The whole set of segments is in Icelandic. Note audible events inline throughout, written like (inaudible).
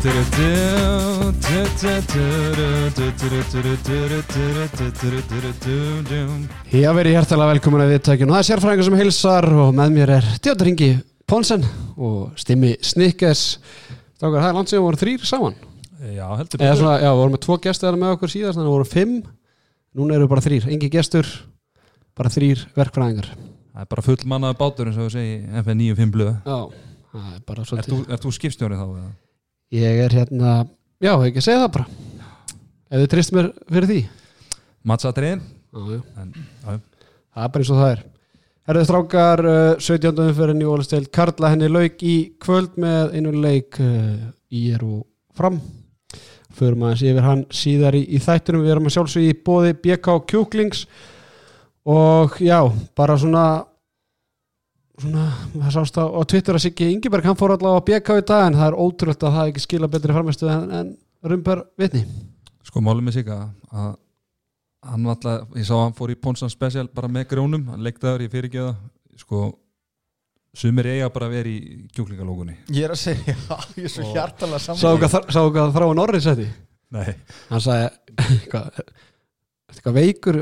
Kottin í það Ég að veri hjertalega velkomin að viðtækjun og það er sérfræðingur sem hilsar og með mér er Teodor Ingi Pónsen og Stimmi Snikkes Stákar, það er langt sem við vorum þrýr saman. Já, heldur Eða svona, já, við vorum með tvo gestur með okkur síðast þannig að við vorum fimm. Núna eru við bara þrýr, engi gestur bara þrýr verkfræðingar. Það er bara full mannaði bátur eins og þú segi FN95 blöð. Já, það er bara svolítið ert þú skipstjórið þá? Ég er hérna, já, ekki segja það bara. Ef þið trist mér fyrir því. Já, Það er bara eins og það er. Herðu strákar, uh, 17. umferðin í Ólisteild Karla henni lauk í kvöld með einu leik uh, í er og fram. Förum aðeins yfir hann síðar í, í þættunum Við erum að sjálfsög í bóði BK Kjúklings. Og já, bara svona svona, það sást á, á Twitter að Siggi Ingeberg, hann fór allavega á BK í dag en það er ótrúlegt að það ekki skila betri frammestu en, en rumbar vitni. Sko málum með sig að að hann var alltaf, ég sá að hann fór í Ponsan Special bara með grónum, hann leiktaður í fyrirgeða sko sumir eiga bara að vera í kjúklingalógunni Ég er að segja, (laughs) ég er svo hjartalega saman hvað, sá hvað þráa Norris þetta Nei, hann sagði (laughs) eitthvað, eitthvað veikur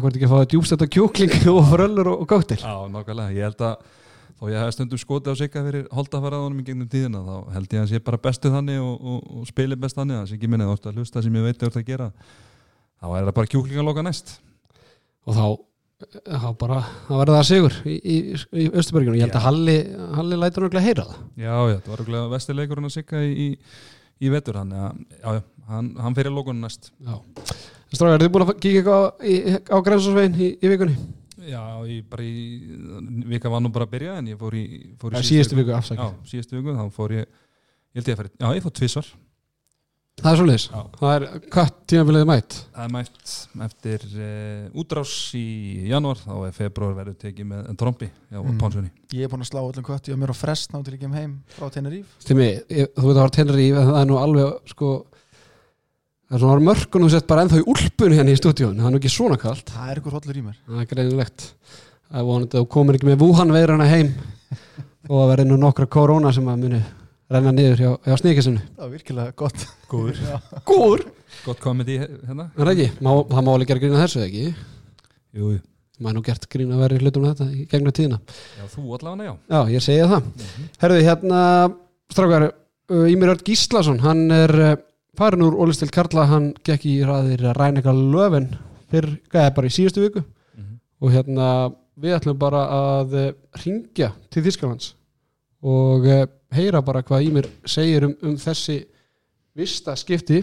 hvað er ekki að fá að djúbst þetta kjúkling (laughs) og fröllur og, gáttir já, nákvæmlega. Ég held að þó ég hef stundum skotið á sig að verið holdafæraðunum í gegnum tíðina þá held ég að sé bara bestu þannig og, og, og spili best þannig að sé ekki minni þú ert að hlusta sem ég veit þú ert að gera. Þá er það bara kjúklingalóka næst. Og þá, þá bara það verða það sigur í, í, í Östuberginu ég held að Halli, Halli lætur náttúrulega heyra það. Já, já, það var okkur vestileikurinn að sigga í, í, í vetur hann, já, já, hann, hann fyrir lókunum næst. Já. Strákar, er þið búin að kíkja eitthvað á, á grensasvegin í, í vikunni? Já, ég bara í vika var nú bara að byrja en ég fór í, fór í Ja, síðustu viku. Já, síðustu viku, þá fór ég ég held ég að fara, já, ég fór tvissar Það er svolítið það er hvað tímabilið mætt? Það er mætt eftir uh, útrás í janúar, þá er februar verður tekið með en trombi já, mm. Pónsunni Ég er búin að slá öllum kvötti og mér á frest ná til ég kem heim frá Teneríf Stimmi, ég- þú veit að það var tennri í en það er nú alveg sko það er svona mörkunum sett bara ennþá í úlpunni hérna í stúdíun, það er nú ekki svona kalt. Það er ykkur hollur í mér. Það er greinilegt. Það er vonandi að þú komir ekki með Wuhan veirana heim og að vera nú nokkra korona sem að muni renna niður hjá, hjá sníkisinu Það var virkilega gott. Góður, Góður? Gott komedi hérna. Það er ekki, má, það má alveg gera grína þessu ekki? Jú, jú. maður er nú gert grína að vera í hlutum þetta í gegnum tíðina. Já, þú allavega, já. Já, ég segja það. Herðu, hérna, strákar uh, Ímir Örd Gíslason, hann er uh, farin úr Ólistil Karla, hann gekk í ræðir að ræna eitthvað löfin fyrr, er bara í síðustu viku. Mhm. og hérna við ætlum bara að uh, ringja til Þýskalands og uh, heyra bara hvað Ímir segir um, um þessi vista skipti.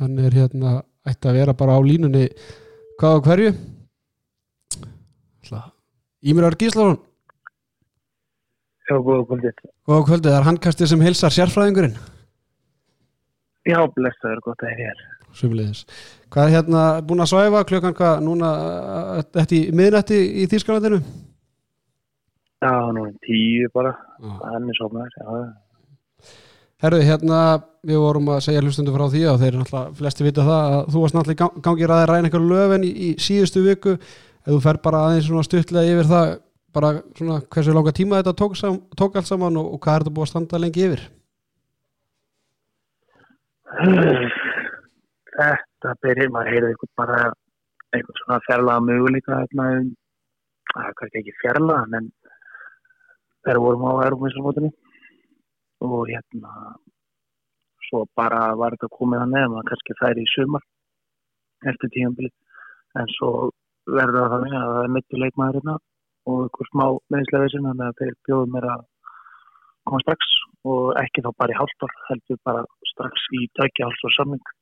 Hann er hérna ætti að vera bara á línunni hvað og hverju. Ætla- Ímir Örd Gíslason. Já, góða kvöldið. Góða kvöldið, það er handkastið sem heilsar sérfræðingurinn Já, blessaður, gott að heyra. Sumulegis. Hvað er hérna búin að svæfa klukkan hvað núna þetta í miðnætti í Þýskalandinu? Já, nú er tíu bara. Er sofnaður, já. Herðu, hérna við vorum að segja hlustundu frá því og þeir eru náttúrulega flesti vita það að þú varst náttúrulega í gang- gangi ræði ræðin eitthvað löfin í, í síðustu viku ef þú fer bara aðeins svona stuttlega yfir það bara svona hversu langa tíma þetta tók, sam, tók allt saman og, og hvað er þetta búið að standa lengi yfir? Þetta byrjir, maður heyrði eitthvað bara eitthvað svona fjarlaga möguleika hérna um, það er kannski ekki fjarlaga, en þeir vorum á erumvísarmótinu og hérna svo bara var þetta komið að nefn að kannski færi í sumar eftir tíðanbili en svo verður það þannig að það er mitt í leikmaður hérna og eitthvað smá meðislega vissin þannig að þeir bjóðum mér að koma strax og ekki þá bara í hálftar heldur bara strax í tækja hálftar samling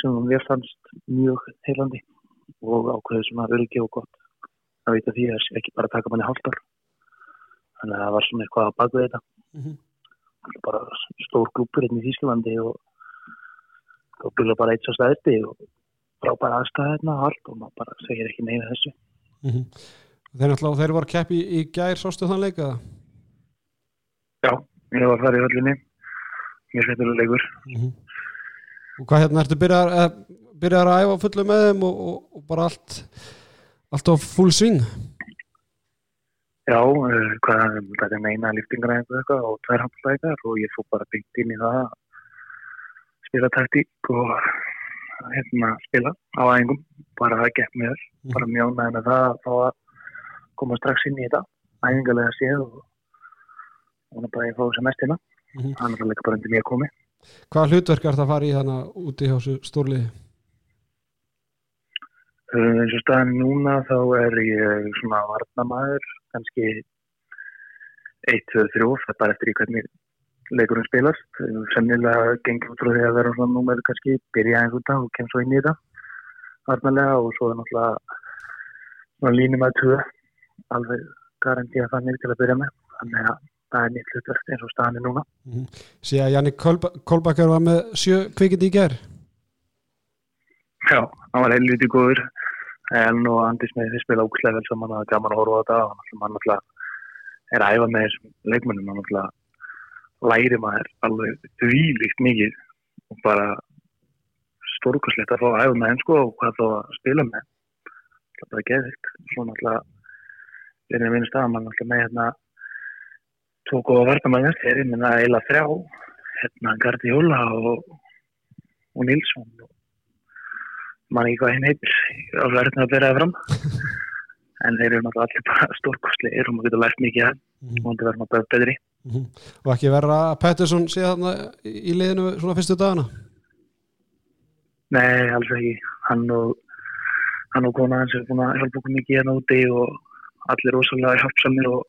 sem mér fannst mjög heilandi og ákveðið svona öryggi og gott að vita því að ekki bara að taka manni hálftar þannig að það var svona eitthvað að baka þetta. Það er bara stór grúpur hérna í Þýskalandi og og byrja bara eitt svo stæðti og frábæra og allt og maður bara segir ekki neina þessu Mm -hmm. Þeir þeir voru að keppi í, í gær sástu þann leika það? Já, ég var þar í höllinni mjög skemmtilega leikur Mhm. Og hvað hérna, ertu byrjar, eh, byrjar að æfa fullu með þeim og, og, og bara allt allt á full swing? Já, uh, hvað, það er meina liftingar eða eitthvað og tvær handlækar og ég fór bara byggt inn í það að spila taktík og hérna spila á æfingum, bara það gekk mér, Mhm. bara mjög ánægð með það að fá að koma strax inn í þetta, æfingarlega séð og og bara ég fóði sem mest hérna, Mhm. hann er það líka bara undir mér komið. Hvaða hlutverk er það að fara í þannig úti hjá þessu stórliði? Uh, eins og staðan núna þá er ég svona varnamæður, kannski 1, 2, 3, það er bara eftir í hvernig leikurinn spilast. Sennilega gengur út frá því að vera svona númer kannski, byrja eins út af og kemst svo inn í þetta varnalega og svo er náttúrulega línum að tvö, alveg garantía þannig til að byrja með. Þannig að það er nýtt hlutverk eins og staðan er núna. Sé að Jannik Kolbakkar var með sjö kvikindi í ger Já, hann var helviti góður. En og Andis með því spila ókslega vel saman að gaman að horfa á þetta. Og hann hann náttúrulega er að æfa með þessum leikmönnum. Hann náttúrulega læri maður alveg þvílíkt mikið og bara stórkoslegt að fá að æfa með henn sko og hvað þá að spila með. Það er bara geðvikt svo náttúrulega er það að mann náttúrulega með hérna tvo góða vartamæðar þeir er minna eila þrjá hérna Gardi Jóla og, og Nilsson og mann ekki hvað hinn heitir á verðinu að bera það fram. (laughs) En þeir eru náttúrulega allir bara (laughs) stórkostlegir og maður getur lært mikið að og það verður náttúrulega betri. Mhm. og ekki verra að Pettersson þarna í liðinu svona fyrstu dagana? Nei, alls ekki. Hann og hann og kona hans er búin að hjálpa okkur mikið hérna úti og allir rosalega hjálpsamir og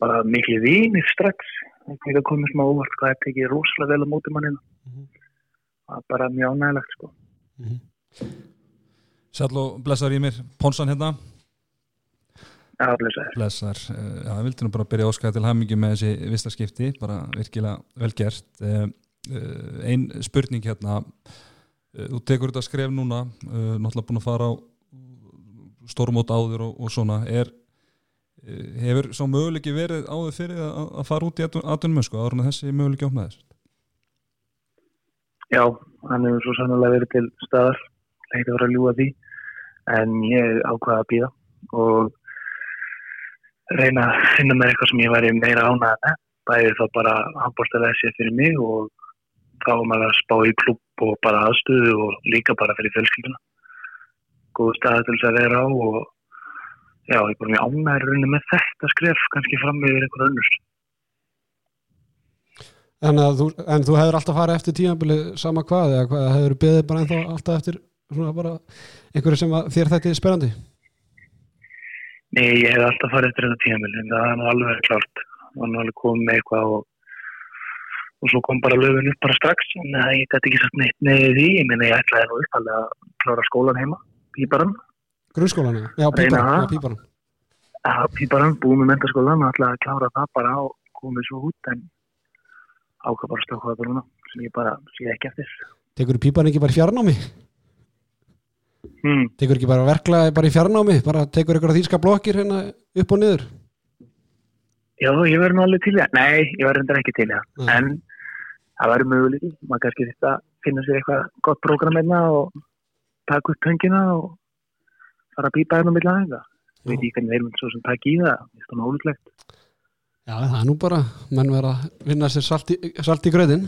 bara miklu vinir strax. Það komið smá óvart hvað er tekið rosalega vel á móti mannina Mhm. það er bara mjög ánægilegt sko. Sæll og blessar í mér, Ponsan hérna. Já, blessaður. Blessar, eh, já, ég vildi nú bara byrja að óskaða til hamingi með þessi vistaskipti, bara virkilega vel gert. Eh, eh, spurning hérna. Þú tekur þetta skref núna náttúrulega búin að fara á stórmót áður og, og svona. Er hefur svo möguleiki verið áður fyrir að, að fara út í aðunum sko, áður en þessi möguleiki opnaðist Já, hann hefur svo sannlega verið til staðar, leikti að vera að ljúa því, en ég ákvaða að býða og reyna að finna með eitthvað sem ég væri meira með, bæði þá bara handbórstalega sér fyrir mig og þá var maður að spá í klubb og bara aðstöðu og líka bara fyrir fjölskylduna. Góð staði til þess að vera á og já, ég er bara mjög ánægð með þetta skref, kannski fram með einhver önnur. en, þú, en þú hefur alltaf farið eftir tímabili sama hvað eða hvað hefur beðið bara ennþá alltaf eftir svona bara einhverju sem að þér þetta er sperrandi Nei, ég hef alltaf farið eftir þetta tímamil en það er nú alveg það var nú alveg komið með eitthvað og, og svo kom bara löfun upp bara strax en ég gæti ekki sagt neitt neðið því. Ég meina ég ætlaði nú uppallega að klára skólan heima píparan, grunnskólan, já, píparan, já, píparan. að búið með mentaskólan og ætlaði að klára það bara og komið svo út en ákvað bara stökkvað það núna sem ég bara sé ekki eftir tekur píparan ekki bara fjarnámi hmm. tekur ekki bara verklaði bara í fjarnámi bara tekur ykkur þýska blokkir hérna upp og niður Já, ég verði nú alveg til það. Nei, ég verði reyndar ekki til það. Nei. En það verður möguleiki. Maður kannski þetta finna sér eitthvað gott prógram hérna og taka upp töngina og fara að býpa hérna á milli aðeins. Ég veit ekki hvernig þeir sem taka í það. Það er ólíklegt. já, það er nú bara, menn verða að vinna sér salt í, í gröðin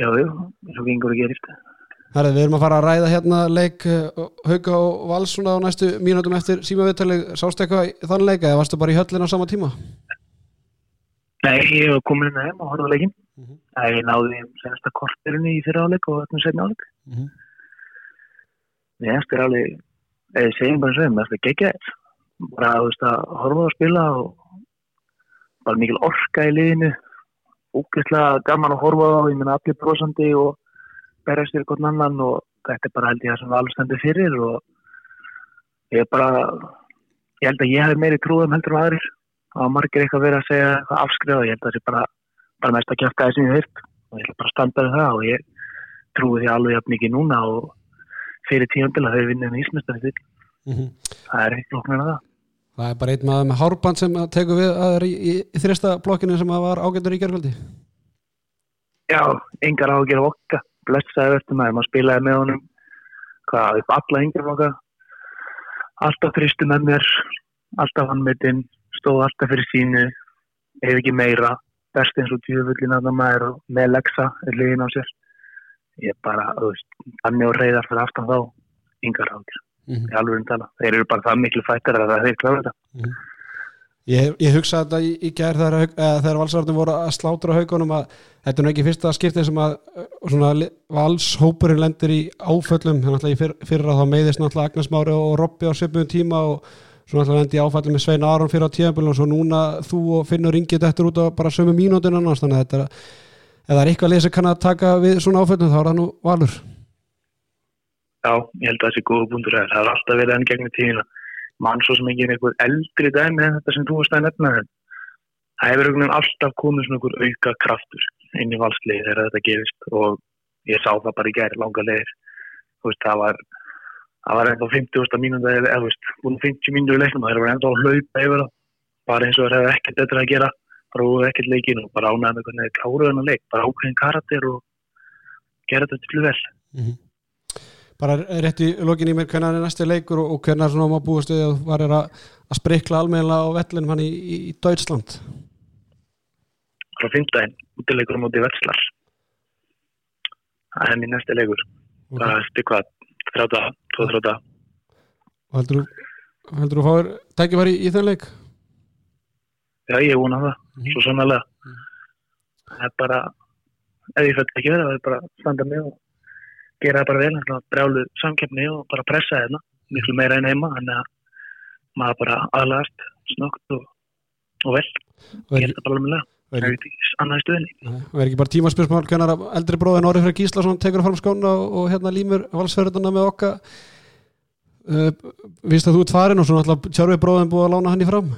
Já, já, eins og gengur að gerist. Herði, við erum að fara að ræða hérna leik uh, Hauka og Vals svona á næstu mínútum eftir símaviðtalið, sástu eitthvað í þann leika eða varstu bara í höllin á sama tíma? Nei, ég hef komin inn að heim og horfða leikin. Mhm. Það ég náði senasta kortirinu í fyrra áleik og þetta setna áleik. Mhm. Nei, þetta er alveg, eða segjum bara sem, þetta er geggjæð. Bara þú veist að horfa að spila og bara mikil orka í liðinu. Úkvæslega gaman að horfa á, ég minna allir brosandi og berjast fyrir hvern annan og þetta er bara held ég það sem alveg stendur fyrir og ég er bara, ég held að ég hef meiri trúðum heldur en aðrir. Það var margir eitthvað verið að segja eitthvað afskrifa og ég held að það sé bara, bara mest að kjæfta þessi ég heilt og ég ætla bara að standa við það og ég trúi því alveg jafn mikið núna og fyrir tíumbil að þau vinnum ísmestari til. Mhm. Það er ekki lóknir að það. Það er bara einn maður með hárband sem að tekur við að er í, í, í þrista blokkinu sem að var ágættur í gerðvöldi Já, engar á að gera okka. Blessaði verður maður, maður spilaði með honum hvað, upp alla engar okka. Alltaf þristu með mér alltaf hann mittinn, stóð alltaf fyrir sínu, ef ekki meira, best eins og tjöfullin að maður með leggsa er liðin á sér. Ég bara, þú veist, hann og reyðar fyrir aftan þá, yngar ákir, Mhm. í alveg um tala. Þeir eru bara það miklu fættar að það þeir klára þetta. Ég, ég hugsaði þetta í, í gær þegar, þegar valsarðin voru að slátra haugunum að þetta er nú ekki fyrsta skiptið sem að svona, valshópurinn lendir í áföllum þannig að fyr, fyrra þá meiðist náttúrulega Agnes Mári og Robby á svipuðum tíma og svo náttúrulega lendi í áfallum með Svein Aron fyrir á tíðanbíl og svo núna þú og Finnur Ingi þetta út á bara sömu mínútin annars þannig að þetta er að ef það er eitthvað lið sem kann að taka við svona áföllum þá er það nú valur Já, ég held að það sé góða búndur að það er alltaf verið enn gegnum tíðina. Mann svo sem ekki er einhver eldri dæmi en þetta sem þú varst að nefna það hefur alltaf komið svona einhver auka kraftur inn í valsliði þegar þetta gerist og ég sá það bara í gæri langa leiðir. Þú veist, það var það var ennþá 50. mínúta eða, eða, þú veist, búin 50 mínútur í leiknum þeir var ennþá hlaupa yfir það bara eins og þeir hefði ekkert betra að gera úr ekkert leikin og bara ánægði með hvernig þeir kláruðu hennar leik, bara ákveðin karakter og gera þetta til vel. bara rétt í lokin í mér hvernig er næsti leikur og, og hvernig svona má búast við að varir að, að sprikla almennilega á vellinum hann í, í, í Deutschland? Frá fymtdægin, útilegur á móti Vetslar það er mín næsti leikur. Það er eftir hvað, þrjáta, tvo þrjáta og heldur þú heldur þú fáir tækifæri í, í þenn leik? Já ég vona það. Svo sannlega það er bara ef ég fætti ekki verið, það er bara standa mig og gera það bara vel, brjálu samkeppni og bara pressa hérna miklu meira en heima, þannig að maður bara aðlagast snögt og, og vel, og er, gera það bara alveg og það. er, ekki annað stuðinni og er ekki bara tímaspjörsmál hvernig að eldri bróðin Orri Freyr Gíslason tekur fram skóna og, og hérna límur valsferðuna með okka uh, víst að þú ert farin og svo náttúrulega tjárfið bróðin búið að lána hann í fram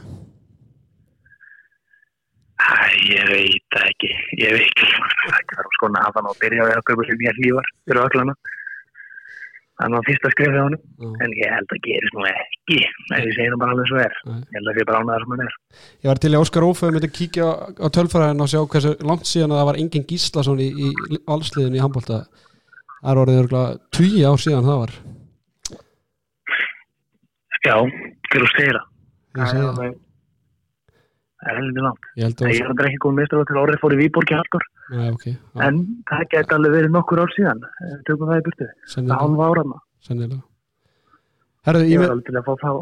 Æ, ég veit það ekki, ég veit ekki, það er ekki þarf sko að hafa hann og byrja að kaupa sér nýja hlífar fyrir öllana. Það var fyrsta skrifið á hann, en ég held að gerist nú ekki, ef ég segi það bara alveg svo er. Nei. Ég held að ég bara ánaðar sem hann er. ég var til í Óskar Óföð myndi kíkja á, á tölfræðin og sjá hversu langt síðan að það var engin Gíslason í, í valsliðin í handbólta það er orðið örgulega tugi ár síðan það var Já, fyrir að það. það Það er heldur langt. ég held Ég að er ekki komið mistur til orðið fór í Víborgi hardcore, Nei, ok, já, en það geti alveg verið nokkur ár síðan. við Tökum það í burtu. Það hálfa sennilega. Herðu, Ég ég, var alveg til að fá þá,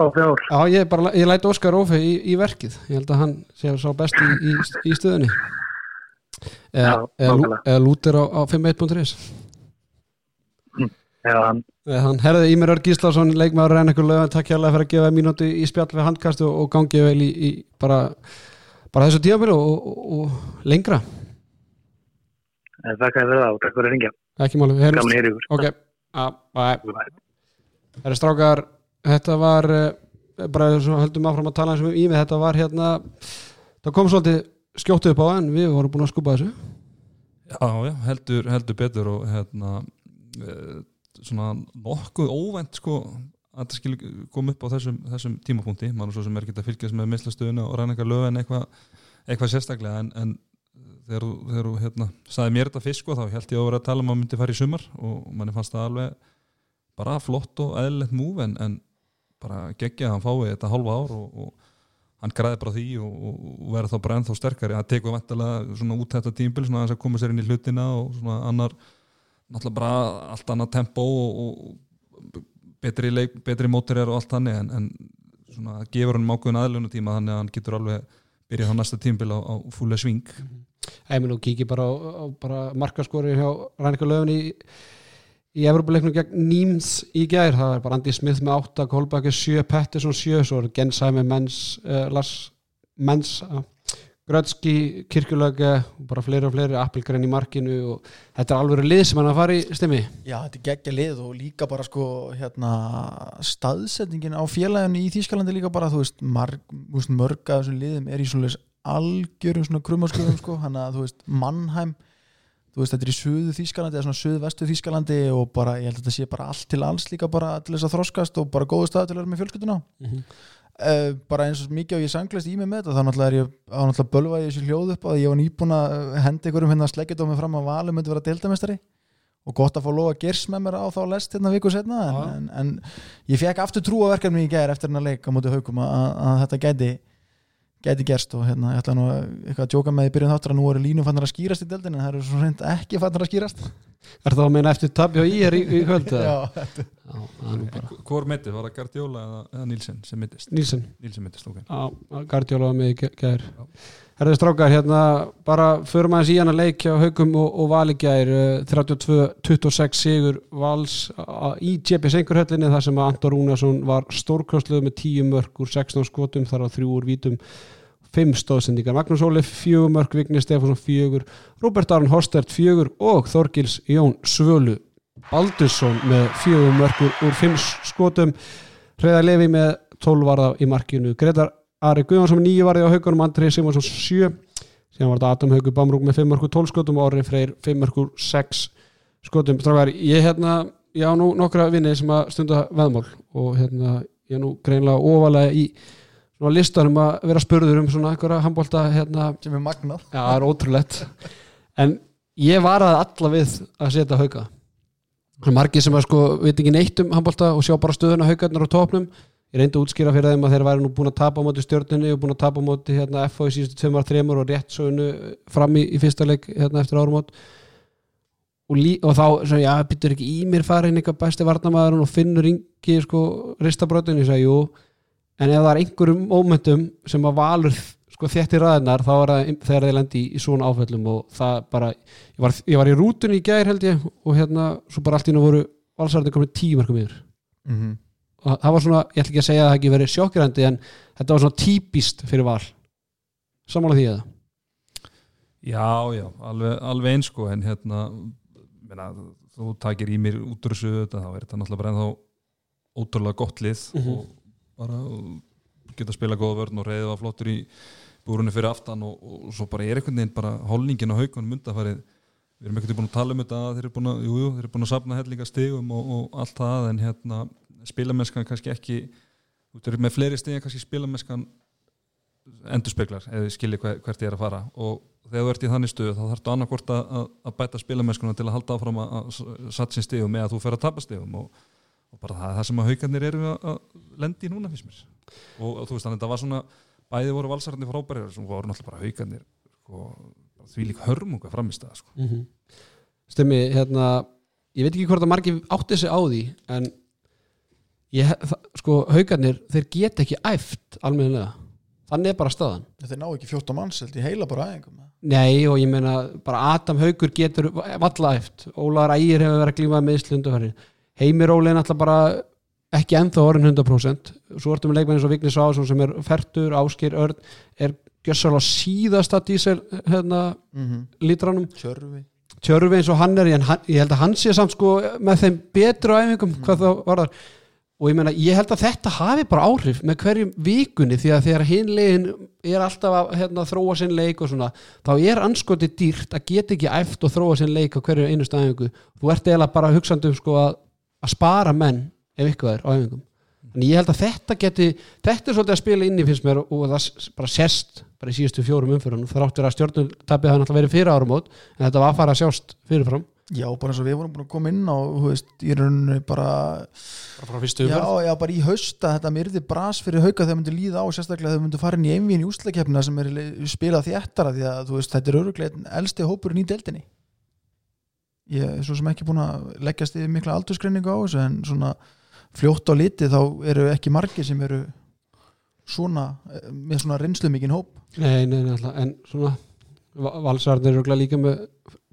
fá fjár. já, ég, bara, ég læt Óskar Óföð í, í verkið ég held að hann sé sá best í, í, í stöðunni eða, nákvæmlega. eða lútir á, á 51.is Eða hann, Hann herði Ímir Örg Gíslason leikmaður reyna ykkur lögum, takk hérlega fyrir að gefa mínúti í spjall við handkast og, og gangi vel í, í bara, bara þessu tíðabili og, og, og lengra en þakka þér fyrir það og takk fyrir að ringja. ekki máli, við heyrumst Gamli heyri ykkur. ok, a, bye Bye. Það er strákar, þetta var eh, bara svo höldum áfram að tala eins og um Ími, þetta var hérna það kom svolítið skjóttu upp á en við vorum búin að skupa þessu Já, já, heldur, heldur betur og hérna e, svona nokkuð óvænt sko að það skilur koma upp á þessum, þessum tímapunkti, mann svo sem er ekki að fylgjast með mislastöðuna og ræna eitthvað lög en eitthvað eitthvað sérstaklega. En, en þegar þú, hérna, saði mér þetta fyrst sko þá held ég að vera að tala um að myndi fara í sumar og manni fannst það alveg bara flott og eðlilegt múf en, en bara geggja að hann fái þetta halva ár og, og hann græði bara því og, og, og verði þá bara ennþá sterkari. Það tekur vantilega svona út þetta tímbil svona aðeins að koma sér inn í hlutina og svona annar náttúrulega bara allt annað tempo og, og betri, leik, betri mótorir og allt þannig en, en svona gefur hann ákveðin aðlunum tíma þannig að hann getur alveg byrjað á næsta tímbil á, á fúlega sving. Æmi nú kíkja bara á, á bara markaskori hjá Rænika Löfun í í Evropuleiknum gegn Níms í gær. Það er bara Andy Smith með 8, Kolbaki 7 Pettersson 7, svo er Gensheim Menns, uh, Lars Menns uh, Grötski, Kirkjulöge og bara fleiri og fleiri, Appelgren í markinu og þetta er alveg lið sem hann að fara í stimmi Já, þetta er geggja lið og líka bara sko hérna staðsetningin á félaginu í Þýskalandi líka bara þú veist, marg, veist mörg af þessum liðum er í svona algjörum svona krummaskuðum sko, (laughs) hann að þú veist Mannheim, þú veist þetta er í suðu Þýskalandi eða svona suðu vestu Þýskalandi og bara ég held að þetta sé bara allt til alls líka bara til þess að þroskast og bara góðu stað til að vera með fjölskylduna Mhm. Uh, bara eins og mikið og ég sanglist í mig með þetta þá náttúrulega er ég á náttúrulega bölva í þessu hljóð upp að ég var nýbúin að henda einhverjum hérna sleggjadómi fram að valum myndi vera deildamestari og gott að fá lofa Gers með mér á þá lest hérna viku setna en, en, en ég fekk aftur trú á verkefni í gær eftir hennar leik á móti haugum að, að þetta gæti gæti gerst og hérna ég ætla nú að- eitthvað að djóka með í byrjun þáttur að nú eru línum fannar að skýrast í deildin en það eru svo reynd ekki fannar að skýrast Er það að meina eftir tabi og í er í, í kvöld? eða? Já, Hvor meitið, var það Gardiola eða, eða Nílsen sem mittist? Nílsen Nílsen mittist, ok Já, Gardiola var með í gæ- Herðu strákar, hérna bara förum aðeins í hana leik hjá Haugum og, og Vali gær eh, 32-26 sigur Vals í JP Sengurhöllinni þar sem að Anton Rúnarsson var stórkostluð með 10 mörg úr 16 skotum þar á þrjú úr vítum 5 stóðsendingar, Magnús Óli 4 mörg, Vigni Stefánsson 4 Robert Aron Hostert 4 og Þorgils Jón Svölu Baldursson með 4 mörg úr- úr 5 skotum. Hreðar Levi með 12 varða í markinu. Gretar Ari Guðvarsson 9 varði á haugunum Andrið Simonsson 7 síðan var þetta Adam Haugur Bamrúk með 5 mörgur 12 skotum og Orri Freyr 5 mörgur 6 skotum. Strákar, ég hérna ég á nú nokkra vinni sem að stunda veðmál og hérna ég er nú greinlega ofalega í svona listanum að vera spurður um svona einhverja handbólta hérna, sem er magnað. Já, það er ótrúlegt. En ég varaði alla við að setja hauga það er margir sem að sko veit ekki neitt um handbólta og sjá bara stöðuna haugarnar á topnum ég reyndi að útskýra fyrir þeim að þeir væri nú búin að tapa á móti stjórnunni og búin að tapa á móti hérna, FO í síðustu tveimar, þreimur og rétt svo unnu fram í, í fyrsta leik hérna, eftir árumót og, lí, og þá, svo, já, byttur ekki í mér farin eitthvað besti varnamaðurinn og finnur yngi sko, ristabröðin, ég sagði, jú en ef það er einhverjum mómentum sem að valur sko, þéttir ræðinar þá er það þegar þeir lendi í, í svona áföllum og það bara, ég var, ég var í rútunni í gær held ég og hérna svo bara allt í mm -hmm. og það var svona, ég ætla ekki að segja að það ekki verið sjokkirandi en þetta var svona típist fyrir val samála því eða Já, já, alveg, alveg eins sko en hérna meina, þú takir í mér út úr þessu þetta, þá er þetta náttúrulega bara ennþá ótrúlega gott lið Mhm. og bara geta að spila góða vörn og reyði var flottur í búrunni fyrir aftan og, og svo bara er einhvern veginn bara holningin á haugunum undafarið við erum ekkert búin að tala um þetta þeir eru búin að, jú, jú, þeir eru búin að sapna hellinga stigum og, og allt það en hérna spilamennskan kannski ekki þú eru með fleiri stig en kannski spilamennskan endurspeglar eða þið skiljið hver, hvert ég er að fara og þegar þú ert í þannig stöðu þá þarftu annarkvort að, að, að bæta spilamennskuna til að halda áfram að, að satsin stigum eða þú fer að tapa stigum og, og bara það það sem að haugarnir eru að, að lendi í núna fyrst mér og, og þú veist þannig að þetta var svona bæði voru valsararnir frábærir sem voru náttúrulega bara haugarnir sko, því lík hörmunga framist það sko. mm -hmm. Stemmi, hérna ég veit ekki hvort að margir átti sig á því en ég, sko, haugarnir, þeir get ekki æft almennilega, þannig er bara staðan. Þetta ná ekki 14 manns held ég heila bara aðeingum Nei og ég meina bara Adam Haugur getur valla æft. Ólaður Ægir hefur verið að glíma með Íslundu Heimir Óli er náttúrulega bara ekki ennþá orðin 100% svo ertum við leikmenn eins og Vignis Ásson sem er fertur, Áskir Örn er gjössalega síðasta dísel hérna, mm -hmm. lítranum Tjörfi tjörfi eins og hann er en hann, ég held að hann sé samt sko með þeim betru æfingum hvað þá var það og ég meina, ég held að þetta hafi bara áhrif með hverjum vikunni því að þegar hinlegin er alltaf að hérna, þróa sinn leik og svona, þá er anskoti dýrt að geta ekki æft og þróa sinn leik á hverju einu stæðingu, þú ert eiginlega bara hugsandi um sko að, að spara menn ef eitthvað er á æfingum. En ég held að þetta geti, þetta er svolítið að spila inn í finnst mér og það bara sérst bara í síðustu fjórum umfyrunum, þráttur að stjórnultabið hafa náttúrulega verið fyrir áramót en þetta var að fara að sjást fyrirfram já bara eins og við vorum búin að koma inn á þú veist, í rauninu bara bara frá fyrstu já, já, bara í hausta þetta myrði bras fyrir hauka þegar myndi líða á sérstaklega þegar myndi fara inn í einvíðin í úslakefna sem er spilað þéttara því að þú veist, þetta er öruglega elsti hópurinn í deildinni. Ég er svo sem ekki búin að leggjast yfir mikla aldurskreiningu á þessu en svona fljótt á liti þá eru ekki margir sem eru svona eh, með svona reynslu mikinn hóp. Nei, nei, nei, alltaf, en svona valsarnir eru líka með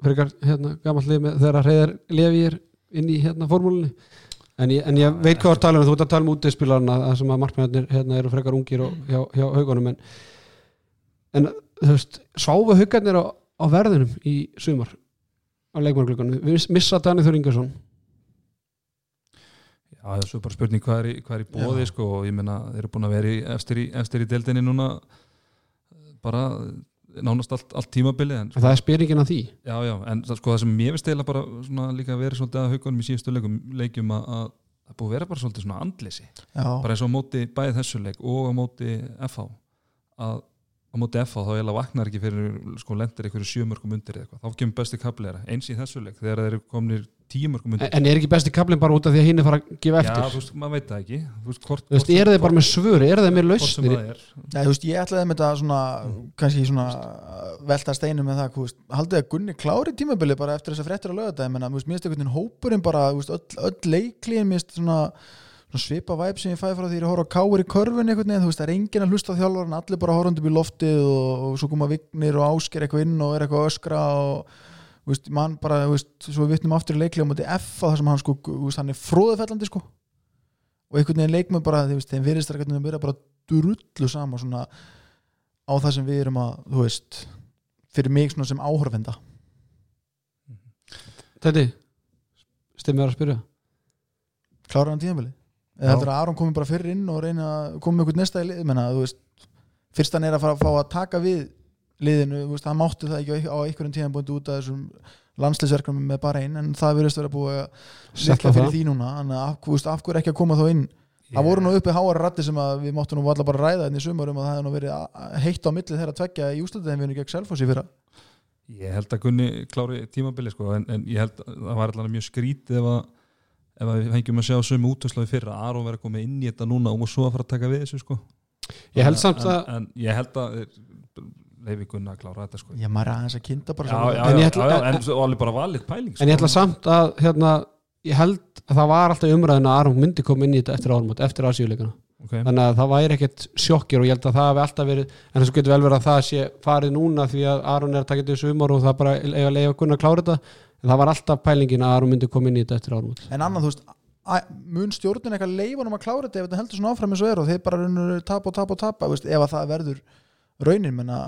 frekar hérna gamall lið með þegar reyðar lefið inn í hérna formúlunni. En ég, en ég veit hvað þú ert að tala um þú ert að tala um útispilarna það sem að markmennir hérna eru frekar ungir og, hjá, hjá haugunum en, en þú veist, sváfu haugarnir á, á verðinum í sumar á leikmannglökunum, við missa Danið Þór Ingersson Já, það er svo bara spurning hvað er í, hvað er í bóði sko, og ég meina þeir eru búin að vera í efstir í, efstir í deildinni núna bara nánast allt, allt tímabilið en það er spyringin af því? Já, já, en það, sko, það sem ég veist eiginlega bara svona líka verið svolítið að haugunum í síðustu leikum, leikjum að, að það búið að vera bara svolítið svona andleysi. Já, bara eins og á móti bæði þessu leik og á móti FH að á móti FH þá eiginlega vaknar ekki fyrir sko lendir einhverju sjömörkum undir eða eitthvað, þá kemur besti kaplera eins í þessu leik þegar þeir eru kominir tíumörkum undir. En er ekki besti kaplinn bara út af því að hinn er fara að gefa Já, eftir? þú veist, maður veit það ekki. Þú veist, hvort, Þú veist, eru þeir bara með svör, eru þeir með hvort lausnir? það er. Nei, þú veist, ég ætlaði með þetta svona kannski svona uh, velta steinu með það, þú veist, haldið að Gunni klári tímabili bara eftir þess að fréttir að löga þetta menna, mér finnst einhvern veginn hópurinn bara veist, öll, öll leiklíðin, mér finnst svona, svipa væp sem ég fæ frá því að horfa á káir í körfun einhvern veginn, þú veist, það er enginn að hlusta á þjálfarinn allir bara horfandi upp í loftið og, og svo koma vignir og ásker eitthvað inn og er eitthvað að öskra og veist, mann bara, þú veist, svo við vitnum aftur í leiklíð á móti F á það sem hann sko, þú veist, hann er fróðufellandi sko. Og einhvern veginn leikmur bara, þeim einhvern veginn vera bara drullu sama svona á það sem við erum að, þú veist fyrir mig svona sem áhörfenda Þetta, stimmið að spyrja. Klára hann tíðanbili eða heldur að Aron komi bara fyrir inn og reyna að koma með eitthvað næsta í lið? Menna, þú veist, fyrst hann er að fara að fá að taka við liðinu, veist, hann mátti það ekki á á einhverjum tíðanbúndi út af þessum landsleisverknum með bara einn, en það verðist vera búið að Setla setla fyrir því núna. Þannig að af, þú veist, af hverju ekki að koma þá inn? Það voru nú uppi háar ratti sem að við máttum nú allar bara ræða enn í sumarum að það hefði nú verið heitt á milli þeirra að tvekja í úsluteginu gegn Selfossi fyrra. Ég held að Gunni klári tímabili sko, en, en ég held að það var allavega mjög skrítið ef að, ef að við fengjum að sjá sömu útvæslaði fyrra. Að Aron verið að koma inn í þetta núna og svo að fara að taka við þessu sko. Ég held samt en, að en ég held að leifi Gunni að klára þetta sko. ég maður er aðeins að kynnta bara já, já, En já, ég ætla- já, já, en svo alveg bara valið pæling sko. En ég ætla samt að hérna, ég held að það var alltaf umræðin að Aron myndi koma inn í þetta eftir ármót, eftir ásíuleikana okay. þannig að það væri ekkert sjokkir og ég held að það hafi alltaf verið en þess getur vel verið að það sé farið núna því að Aron er að taka í sumar og það bara eiga að leiða að kunna að klára þetta en það var alltaf pælingin að Aron myndi koma inn í þetta eftir ármót en annað, þú veist, að, mun stjórnin eitthvað leifunum að klára þetta ef þetta heldur svona áfram eins og er og þeir bara raunur tapa og tapa og tapa veist, ef að það verður raunin menna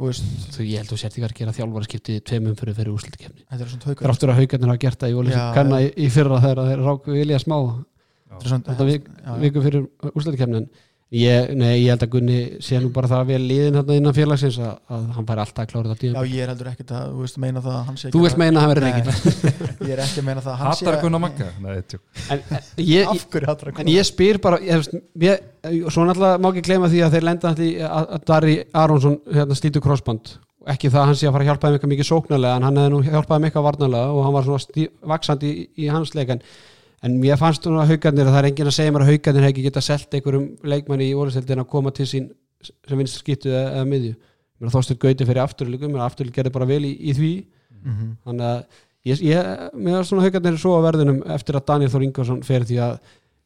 þú ég held að þú sért ekki að gera þjálfara skiptið tveimum fyrir fyrir haukar Þráttur að haugarnir hafa gert það í Já, Óli kanna í, fyrra þegar þeir ráku vilja smá þetta viku fyrir úrslutikefni en ég, nei, ég held að Gunni sé nú bara það vel liðin hérna innan félagsins að, að hann færi alltaf að klára þetta já, ég er heldur ekkert að, þú veist, meina það að hann sé Þú vilt meina að hann verður reygin (laughs) ég er ekki að meina það að hann sé Hattar Gunnar Magga? Nei, tjók. en, en, ég, af hverju hattar en ég spyr bara ég, veist, ég, svo náttúrulega má ekki gleyma því að þeir lenda að, að Dari Aronsson hérna, slítu crossband. Ekki það að hann sé að fara að hjálpa þeim eitthvað mikið sóknarlega en hann hefði nú hjálpað þeim eitthvað varnarlega og hann var svona vaksandi í, í hans leik en, en mér fannst svona haugarnir að það er enginn að segja mér að haugarnir hefði ekki geta selt einhverjum leikmanni í ólisteldin að koma til sín sem vinst skýttu eða, eða miðju finnst Þorsteinn Gauti fyrir afturlíkum afturlík gerði bara vel í, í því Mhm. þannig að ég, ég, mér var svona haugarnir svo á verðinum eftir að Daniel Þór Ingvarsson fer því að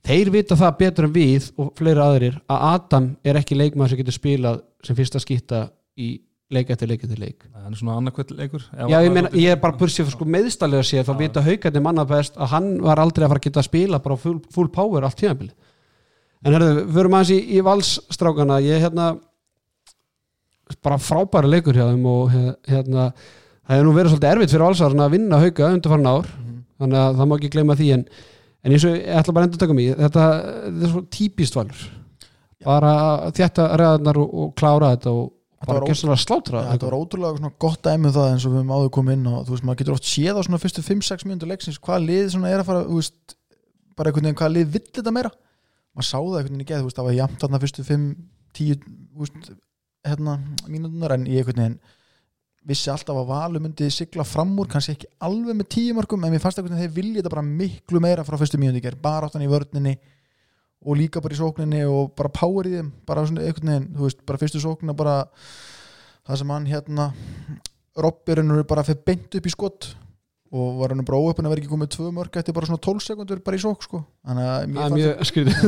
þeir vita það betur en við og fleiri aðrir að Adam er ekki leikmaður sem getur spilað sem fyrsta skýtta í leik eftir leik eftir leik. Það er svona annarkvætt leikur. Já, ég, meina, ég er bara bursið sko meðstallega séð þá vita haugarnir manna best að hann var aldrei að fara að geta að spila bara full, full power allt tíðanbili en herðu, við förum aðeins í, í valsstrákana. Ég hérna bara frábæra leikur hjá þeim og hérna það hefur nú verið svolítið erfitt fyrir valsarana að vinna hauga undarfarn ár þannig að það má ekki gleyma því en, en eins og ég ætla bara að endur taka mig þetta, þetta er svo típist valur. Bara þjætta ræðarnar og, og klára þetta og Þetta var gjössalega slátra Já, þetta var ótrúlega gott dæmi um það eins og við höfum áður komið inn og þú veist, maður getur oft séð á svona fyrstu 5-6 mínútur leiksins hvað lið svona er að fara, veist bara einhvern veginn hvað lið vill þetta meira. Maður sá það einhvern veginn í geð, það var jæmt þarna fyrstu 5-10 þú veist, hérna, mínútunar en ég einhvern veginn vissi alltaf að Valur myndi sigla fram úr kannski ekki alveg með 10 mörgum en mér fannst einhvern veginn þeir vilja þetta bara miklu meira frá fyrstu mínúti ger, bara áttan í vörninni og líka bara í sókninni og bara power í þeim bara svona einhvern veginn, þú veist, bara fyrstu sóknina bara það sem hann hérna Robbirinn er bara fyrir beint upp í skott og var hann bara óöppin að vera ekki komið tvö mörg eftir bara svona 12 sekundur bara í sók sko. Þannig að Það mér mjög skrítið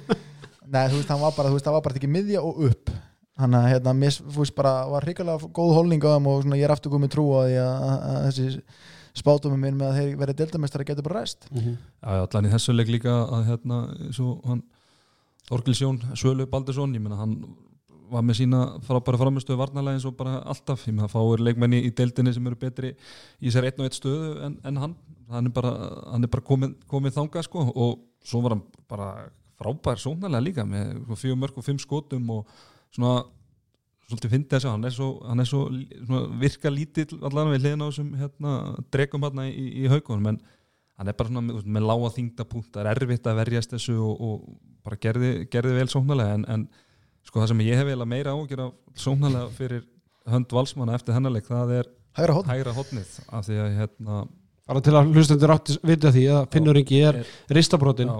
(laughs) nei þú veist hann var bara þú veist það var bara ekki miðja og upp. Þannig að hérna mér þú veist bara var hrikalega góð holning á þeim og svona ég er aftur komið trú á því að, að, að þessi spátumum minn með að þeir verið deildamestari getur bara ræst. Já, já, allan í þessu leik líka að hérna, svo hann Orgilsjón, Svölu Baldursson, ég meina hann var með sína frábæra framistöðu varnalega eins og bara alltaf, ég meina fáir leikmenni í deildinni sem eru betri í sér einn og einn stöðu en, en hann, hann er bara, hann er bara komið, komið þangað sko og svo var hann bara frábær sóknarlega líka með sko, fjögur mörg og fimm skotum og svona svolítið fyndi þess að hann er svo, hann er svo svona, virka lítill allan við hliðina á þessum hérna, dregum hérna í, í haugunum. En hann er bara svona með, með lága þingdapunkt það er erfitt að verjast þessu og, og bara gerði, gerði vel sóknarlega. En, en sko það sem ég hef eiginlega meira ágjör af sóknarlega fyrir hönd valsmanna eftir hennarleik það er hægra hótt hægra hotnið af því að hérna bara til að hlustendur átti vita því að Finnur Ingi er ristabrotin já,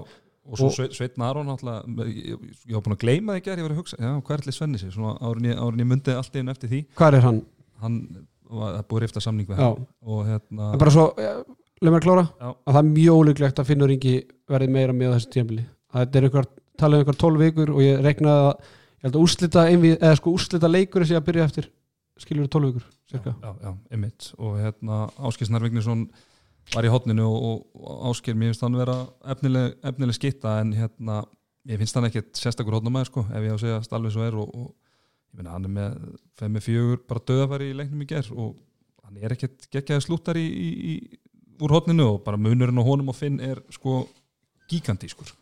og svo Og- Sveit, Sveit Aron náttúrulega ég, ég var búin að gleyma það í gerð, ég var að hugsa já, hvað er allir Svenni sér, árin ég, ég myndi allt inn eftir því, hvað er hann? hann var það búið rifta samning við hann. Og hérna En bara svo, leið mér að klára Já. að það er mjög ólíklegt að Finnur Ingi verði meira með á þessu tímabili. Þetta er einhver, talað um einhver 12 vikur og ég reiknaði að, ég held að einvið, eða sko úslita leikur sé að byrja eftir skiljur 12 vikur, cirka. já, já, og hérna Áskis Narvignisson var í hotninu og, og, og Áskir, mér finnst hann vera efnileg, efnileg skitta en hérna ég finnst hann ekkert sérstakur hotnamaður sko, ef ég á að segja alveg svo er og, og ég meina hann er með, fer með fjögur bara döðafæri í leiknum í ger og hann er ekkert geggjaði slúttar í, í, í, úr hotninu og bara munurinn á honum og Finn er sko gigantískur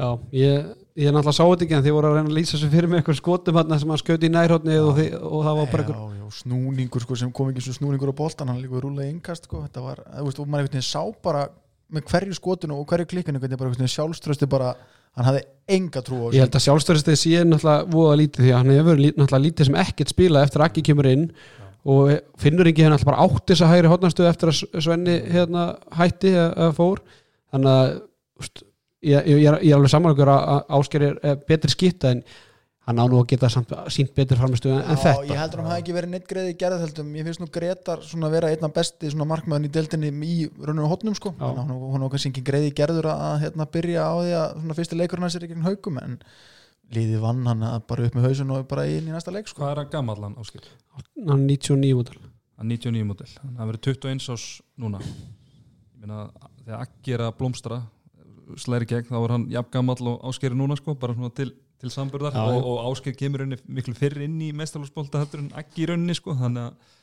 Já, ég, ég náttúrulega sá þetta ekki en þið voru að reyna að lýsa sér fyrir mig eitthvað skotum hann sem hann skauti í nærhóttni og, og það var bara já, eitthvað já, snúningur sko, sem kom ekki svo snúningur á boltan hann líka rúlega innkast sko. þetta var, þú veist, og maður einhvern veginn sá bara með hverju skotinu og hverju klikkinu hvernig bara einhvern veginn sjálfströsti bara hann hafði enga trú á Ég held að sjálfstöristið sé náttúrulega voða lítið því að hann hefur náttúrulega lítið sem ekkert spilað eftir að Akki kemur inn og finnur ekki hérna alltaf bara átt þess að hægri hotnarstöðu eftir að Svenni hérna hætti að, að fór þannig að ég, ég, ég, er, alveg samanlegur að, Ásker er, betri skitta en hann á nú að geta samt, sínt betri framstöðu en, en þetta. ég heldur að hann hafi ekki verið neitt greiði gerðheldum ég finnst nú Gretar svona að vera einna besti svona markmaðin í deildinni í rauninu hotnum sko, hún var kannski ekki greiði gerður að hérna, byrja á því að svona fyrsti leikurinn hans er í gegn haugum en liðið vann hann að bara upp með hausun og bara inn í næsta leik sko. Hvað er hann gamall hann Áskir? hann er 99 mútal Hann er 99 mótil, hann verið 21 ás núna. Ég meina þegar Akki er að blómstra slæri gegn þá er hann jafn gamall og Áskeri núna sko, bara svona til, til samburðar. Já, og, og Ásker kemur henni miklu fyrr inn í mestarlófsbólta heldur en Akki í rauninni sko, þannig að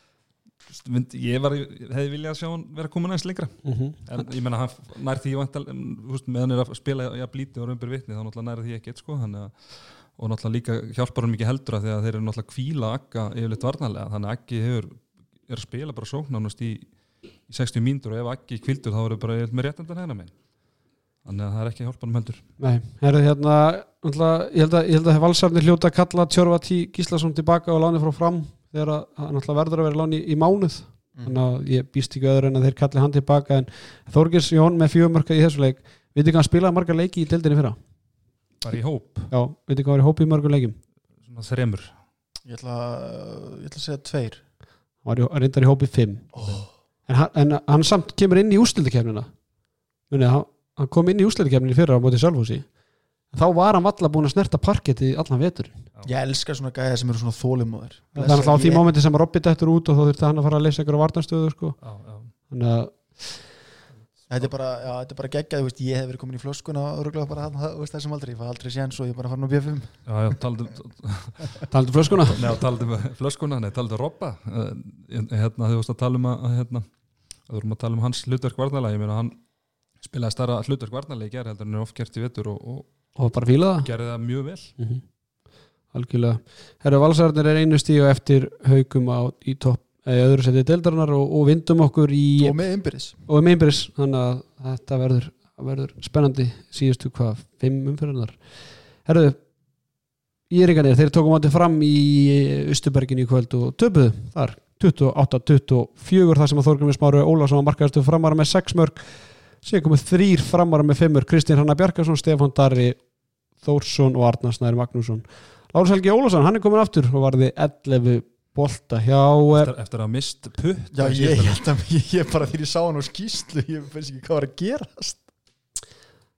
ég var, hefði viljað að sjá hann vera komin aðeins lengra. Mm en ég meina hann nær því vantal, með hann er að spila jafn lítið og raumbur vitni þá náttúrulega nær því ekkert sko, þannig að og náttúrulega líka hjálpar hann mikið heldur að því að þeir eru náttúrulega kvíla Akka yfirleitt varnarlega þannig að Akki hefur, er að spila bara sóknánast í, í 60 mínútur og ef Akki kvildur þá eru bara með réttandan hennar minn þannig að það er ekki að hjálpa hann heldur. Nei, herru hérna ég held að, ég held að valsarnir hljóta að kalla Tjörfa Tí Gíslason tilbaka og láni frá fram þegar að hann náttúrulega verður að vera láni í mánuð. Þannig að ég býst ekki öðru en að þeir kalli hann tilbaka en Þorgils Jón með fjögumörka í þessu leik veitir hvað hann spilaði margar leiki í deildinni fyrra? Bara í hóp, já, veitir hvað var í hópi í mörgum leikim svona þremur. Ég, ætla, ég ætla að segja tveir. Hann var í, reyndar í hópi fimm. Oh. en hann, en hann samt kemur inn í úslitakefnina munið, hann, hann kom inn í úslitakefninu fyrra á móti Sjálfhúsi þá var hann valla búin að snerta parketti allan vetur ég elska svona gæða sem eru svona þólimóðir það er alltaf á því mómenti sem Robby dættur út og þá þurfti hann að fara að leysa ykkur á varnarstöðu sko. já, já. þannig að Þetta er bara, er bara geggjað, þú veist, ég hef verið komin í flöskuna og öruglega bara veist, þessum aldrei, ég fæ aldrei séns og ég er bara farin á B5 já, já taldu, flöskuna? Nei, taldu um flöskuna, nei, taldu Robba. Uh, hérna, þú veist að tala um að hérna, þú vorum að tala um hans hlutverk varnarlega, ég meina hann spilaði starra hlutverk varnarlega í gerð heldur en er oft gert í vetur og, og og bara fíla það gerði það mjög vel. Mm -hmm. algjörlega. Herru valsarnir er einu stíu eftir haugum á í topp eða öðru setið deildarinnar og, og vindum okkur í og með innbyrðis. Og með einbyrðis þannig að þetta verður, verður spennandi síðustu hvað, fimm umfyrirnar herruðu Íringarnir, þeir tókum átti fram í Östubergin í kvöld og töpuðu þar. 28-24 þar sem að Þorgrumir Smáru Ólafsson var markaðastu framara með 6 mörg síðan komið þrýr framara með 5 mörg Kristinn Hanna Bjarkarsson, Stefán Darri Þórsson og Arnar Snæri Magnússon. Lárus Helgi Ólafsson, hann er komin aftur og varði 11 bolta hjá eh, eftir, eftir að mist putt. Já, ég, ég held að ég, ég bara því ég sá hann á skýslu ég finnst ekki hvað var að gerast.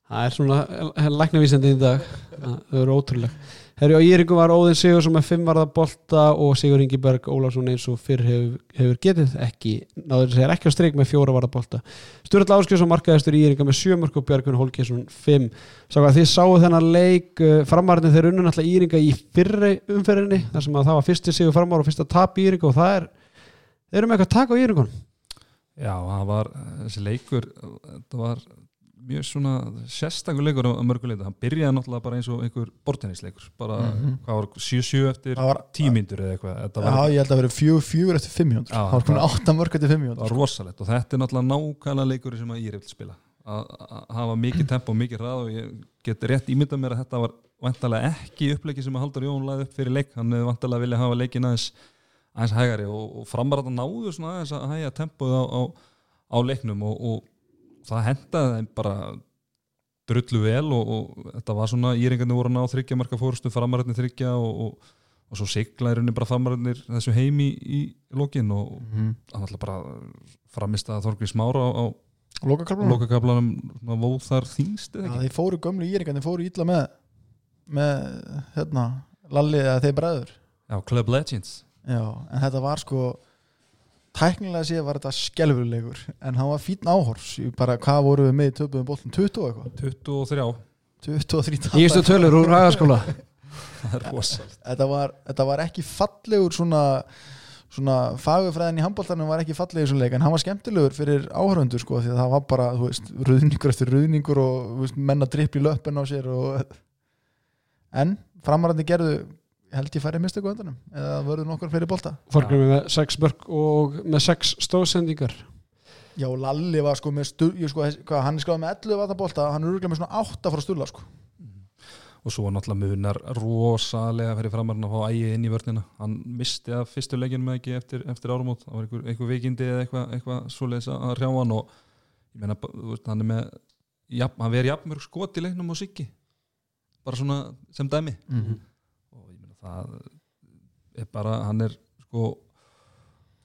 Það er svona læknavísandi í dag. Það eru ótrúlega Herri á Íringum var Óðinn Sigursson með 5 varða bolta og Sigur Ingiberg Ólafsson eins og fyrr hefur, hefur getið ekki, náður segir ekki á streik með 4 varða bolta. Sturall Áskjösson markaðistur í Íringa með 7 mörg og Björgun Holgesson 5 Sá að þið sáu þennan leik framarðin þeir unnu náttúrulega Íringa í fyrri umferðinni þar sem að það var fyrsti Sigur framar og fyrsta tap í Íringa og það er þeir eru með eitthvað tak á Íringun Já, það var þessi leikur það var mjög svona sérstakur leikur á mörguleita, hann byrjaði náttúrulega bara eins og einhver bortennisleikur, bara Mhm. hvað var 7-7 eftir Það var- tímyndur eða eitthvað, Já, ég held að vera fjögur fjögur eftir 500 Já, Það var komin það- átta mörg eftir það 500 var rosalegt og þetta er náttúrulega nákvæmlega leikur sem að ég er eftir spila. Að að hafa mikið tempo og mikið ræð og ég get rétt ímyndað mér að þetta var vantarlega ekki upplegi sem að Haldur Jón laði upp fyrir leik. Hann hefði vantarlega vilja hafa leikin aðeins aðeins hægari og, og framarata náðu svona aðeins að hægja tempoð á, á, á leiknum og, og það hendaði þeim bara drullu vel og, og þetta var svona íringarnir voru ná þryggja marka fórustu framararnir þryggja og, og, og svo sigla í rauninni bara framararnir þessu heimi í, í lokin og Mhm. hann ætla bara framist að Þorgri Smára á, á lokakablanum vóð þar þýngst eða Já, ekki? þeir fóru gömlu íringarnir fóru ítla með með, hérna, Lalli eða þeir bræður Já, Club Legends Já, en þetta var sko tæknilega séð var þetta skelfulegur en hann var fín áhors bara, hvað voru við með í töpuðum boltum, 20 og eitthvað? 23 23 Nýjustu tapar. tölur úr hagaskóla. (laughs) Það er rosalt þetta var, þetta var ekki fallegur svona, svona fagufræðin í handbóltanum var ekki fallegur svona leik en hann var skemmtilegur fyrir áhörundur sko því að það var bara, þú veist, ruðningur eftir ruðningur og þú veist, menna dripp í löppin á sér og en framarandi gerðu held ég færi mistu góðanum eða vörðu nokkur fyrir bolta? Þorgrimi með 6 börk og með 6 stóðsendingar Já, Lalli var sko með stu, ég sko, hvað, hann er skráð með 11 vatabolta hann er örgulega með svona 8 frá stulla sko. og svo var náttúrulega munar rosalega fyrir framarinn að fá ægi inn í vörnina. Hann misti að fyrstu leikinn með ekki eftir, eftir árumót, það var einhver, einhver veikindi eða eitthvað, eitthvað svoleiðis að hrjá hann og ég meina, þú veist, hann er með jafn, hann veri jafnmörg skot í leiknum og Siggi. Bara svona sem dæmi. Mm -hmm. Það er bara, hann er sko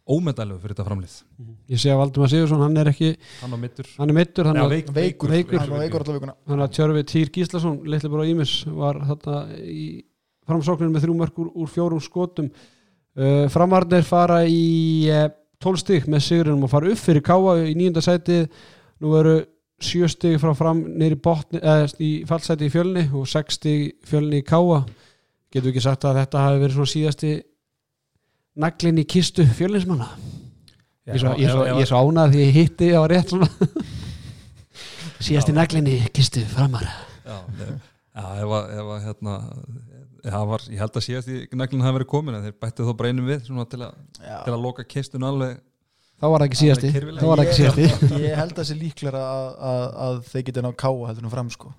ómedalegu fyrir þetta framlið. Ég sé að Valdimar Sigursson, hann er ekki hann á mittur hann er mittur, hann er veik, veikur, veikur. hann var veikur. Er að tjörfi Týr Gíslason litli bara Ímis var þarna í framsókninu með þrjú mörk úr, fjórum skotum. Uh, framarnir fara í uh, 12 stig með sigurinnum og fara upp fyrir Káa í nýjunda sæti. Nú eru 7 stig frá fram neyri botni, eða í fallsæti í fjölni og 6 stig fjölni í Káa getur ekki sagt að þetta hafi verið svona síðasti naglin í kistu fjölnismanna? Ég er svo, ég er svo, ég svo ánað því ég hitti á rétt svona. (laughs) Síðasti naglin í kistu framar. Já, ne- já ef að, ef að hérna það var, ég held að síðast í naglinn hafi verið komin en þeir bættu þá breinum við svona til, að, til að loka kistun alveg þá var það ekki síðasti. þá var það ekki síðasti. ég held að það sé líklega að, að, að þeir geta ná káa heldur nú fram sko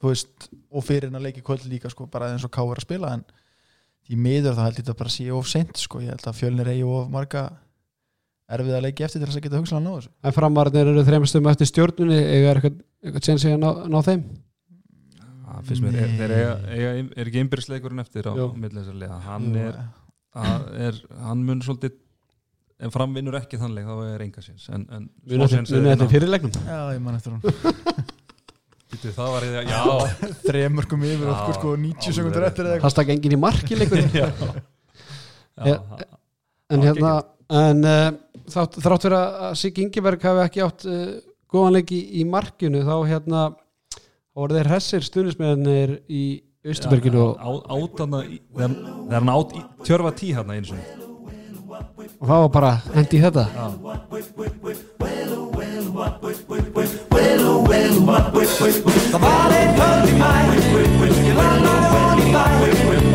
þú veist, og fyrir en að leiki kvöld líka sko, bara eins og káa er að spila en í miður þá held ég þetta bara að sé of seint sko, ég held að fjölnir eigi of marga erfið að leiki eftir til þess að geta hugsanlega náðu þessu. En framarnir eru þreymstum eftir stjórnunni eiga er eitthvað, eitthvað tjensi að ná, ná þeim? Það finnst mér, er, eiga, eiga, er ekki einbyrðisleikurinn eftir á Jú. milli þessar liða? Hann Jú, er, að, er hann mun svolítið ef framvinnur ekki þannleik þá er enga síns en, en við erum þetta fyrirlegnum já, ég man eftir hún (laughs) Býtu, það var ég (laughs) já, þremörkum yfir Já, okkur sko 90 alveg sekundur eftir eða eitthvað. Það stakk enginn í marki leikur (laughs) já, en hérna en uh, þátt, þrátt fyrir að Siggi Ingeberg hafi ekki átt uh, góðan leik í, markinu þá hérna voru þeir hressir stuðnismennir í Östuberginu og, á- átana í- þegar hann át í- tjörfa tí hann eins og og það var bara hendi í þetta. Það var einn kvöld í mæ Ég landaði von í bæ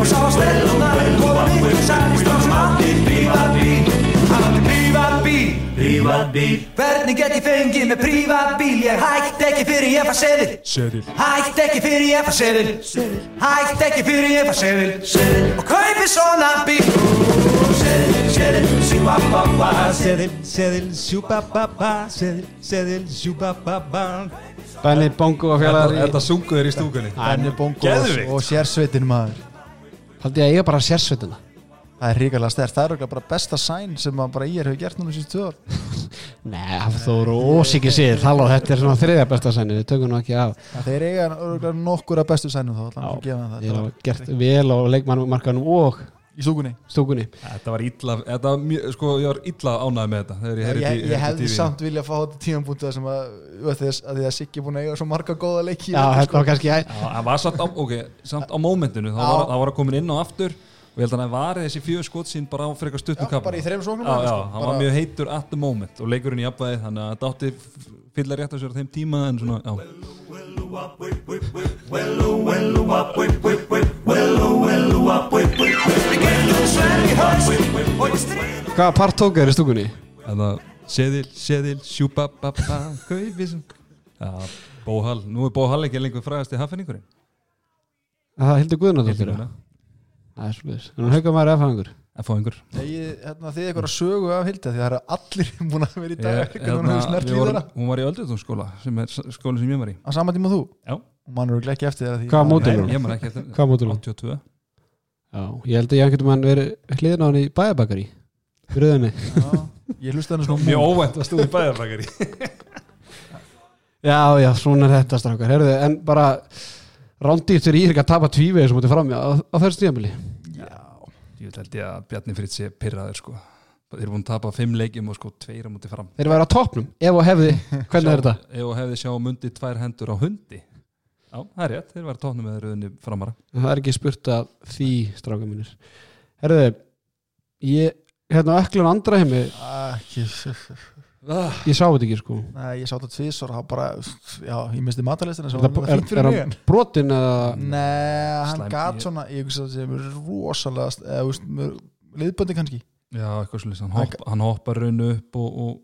Og sá að stelpunar Koma miklu særi strá sem átti prívat bíl Hann átti prívat bíl Prívat bíl Hvernig get ég fengið með prívat bíl? Ég hætti ekki fyrir ég far seðil. Hætti ekki fyrir ég far seðil. Hætti ekki fyrir ég far seðil. Og kaupi svona bíl. Seðil, seðil, sjúbababa Seðil, seðil, sjúbababa Seðil, seðil, sjúbababa Benny Bongo og félagar Þetta, í þetta sungu þér í stúkunni. Benni Bongo og, sérsveitin maður. Haldi ég að eiga bara sérsveitina. Það er ríkalega stert, það er örugglega bara besta sæn sem að bara ég hefur gert núna síðan ár. (laughs) Nei, það voru ósíkir sér Halló, þetta er svona þriðja besta sæni Við tökum nú ekki af. Það þeir eiga örugglega nokkur af bestu sænum þá Ég hef gert vel á leikmannmarkanum og í stúkunni stúkunni Þetta var illa, þetta var mjög, sko, ég var illa ánægð með þetta þegar ég ég, heyrði ég, tí- heyrði hefði tífið. samt vilja að fá þetta tímanbúntu sem að, veist, að því að Siggi er búin að eiga svo marga góða leiki Já, þetta var kannski Já, það var samt á, ok, samt á mómentinu þá Já. var, það var að komin inn á aftur og ég held að hann var þessi fjögur skot sín bara á frekar stuttum Já, kappa bara í þreim sóknum Já, já, sko. hann var mjög heitur at the moment og leikurinn í jafnvæði þannig að þetta átti fylla Hvaða part tók þér í stúkunni? Þannig að seðil, seðil, sjúpa, babba, kaupi sem Já, Bóhall, nú er Bóhall ekki lengur frægast í hafningurinn Það er Guðnadóttir Hildur Það er svolítið En hún hauka maður efaðingur F-fáingur Egið, hérna, þið eitthvað sögu af Hilda því það eru allir (laughs) búin að vera í dag. Ég- hérna, líf vorum- þeirra. Hún var í Öldriðtónsskóla sem er s- skólinn sem ég var í. Á sama tíma og þú? Já. og mann eru ekki eftir þeirra því Hvaða mót? Módelið? Nei, Ég man ekki eftir Hvað mótur hún? 82 Já, ég held að ég getur mann verið hliðin á hann í rauðinni Já, ég hlusta hann (laughs) svona Mjög óvænt að stúði bæðarbakari Já, já, svona er þetta Herðu, en bara Rándýrt er í ekki að tapa tvívegis sem mútið fram á, á þessu tíðanbili Ég vil held ég að Bjarni Fritz sé pyrraður sko. Þeir eru búin að tapa fimm leikjum og sko tveir á múti fram. Þeir væri á toppnum, ef og hefði (laughs) Hvernig er þetta? Ef og hefði sjá mundi tvær hendur á hundi. Já, það er rétt, þeir var tóknum með rauðinni framara. Það er ekki spurt að því strákar mínir. Herðu, ég Hérna á öklun andra heimi ekki Ég sá þetta ekki sko. Nei, ég sá þetta tvisar og það bara, já, ég misti matalistina sem Er, er, er en brotin eða? Nei, hann Slæm- gat ég- svona, ég hugsa að það sem er rosalega, eða, veist, liðböndi kannski. Já, eitthvað svolítið, hann, Það- hopp, hann hoppar raun upp og, og,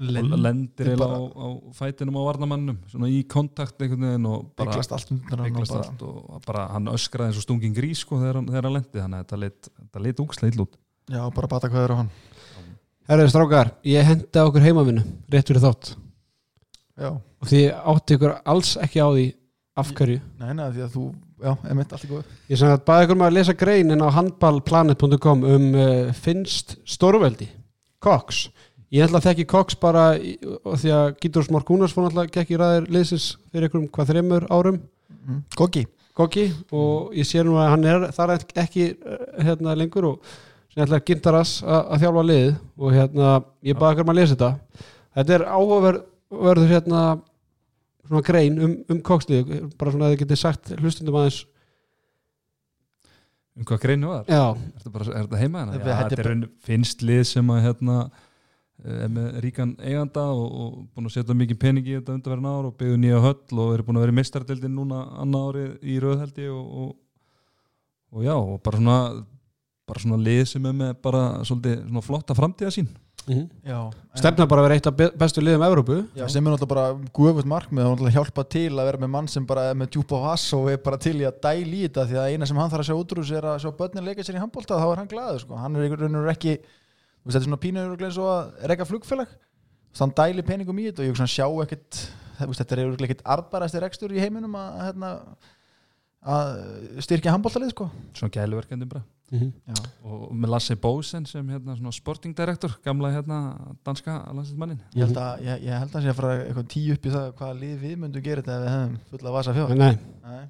og lendir bara- bara... á, á fætinum á varnamannum svona í kontakt einhvern veginn og bara Bygglast allt undir hann og bara allt og bara hann öskraði eins og stungin grís sko þegar hann, þegar hann lendi. Þannig að þetta lit, þetta lit úkslega ill út. Já, bara bata hvað er á hann Herðu strákar, ég hendi á okkur heimavinu Rétt fyrir þátt. Já, Og því átti ykkur alls ekki á því Af hverju? Nei, nei, því að þú, já, emitt, allt í góð Ég sem að baði ykkur maður að lesa greinin á handballplanet.com um uh, finnst stórveldi Cox. Ég ætla að þekki Cox bara í, og því að Gítur Smár Gúnars fór náttúrulega gekk í ræðir liðsins fyrir ykkur um hvað þreymur árum? Mm. Goggi. Goggi og ég sé nú að hann er þar ekki eh, hérna lengur og sem ætla að Gintaras að að þjálfa lið og hérna ég baði ykkur maður að lesa þetta. Þetta er áhugaverður hérna svona grein um, um Cox lið bara svona að þið getið sagt hlustundum aðeins. Um hvað greinu var? Já, er þetta, bara, er þetta heima? Þetta- Já, þetta er er finnst lið sem að hérna eh, er með ríkan eiganda og, og búin að setja mikið pening í þetta undanverðin ár og byggðu nýja höll og eru búin að vera í mistardildin núna annað árið í rauðheldi og, og, og já, og bara svona bara svona lið sem er með bara svolítið svona flotta framtíða sín mm Já, en- Stefna bara að vera eitt af be- bestu liðum Evrópu. Já, sem er náttúrulega bara guðvöld markmið og náttúrulega hjálpa til að vera með mann sem bara er með djúpa vass og er bara til í að dæli í þetta því að eina sem hann þarf að sjá útrús er að sjá börnin leika sér í handbólta þá er hann glaður sko. hann er einhvern veginn ekki þetta er svona pínur eins og að reyka flugfélag. Þannig hann dæli peningum í þetta og ég sjá veist, þetta er ekkit arðbærasti rekstur í heiminum að, hérna, að styrkja handbóltalið sko. svona gæluverkendum bara mm Já, og með Lasse Bósen sem hérna svona sporting director gamla hérna danska landsinsmannin ég held að ég, ég held að sé að fara eitthvað tíu upp í það hvaða lið við myndum gera þetta ef við hefum fulla vasa fjár Nei, Nei.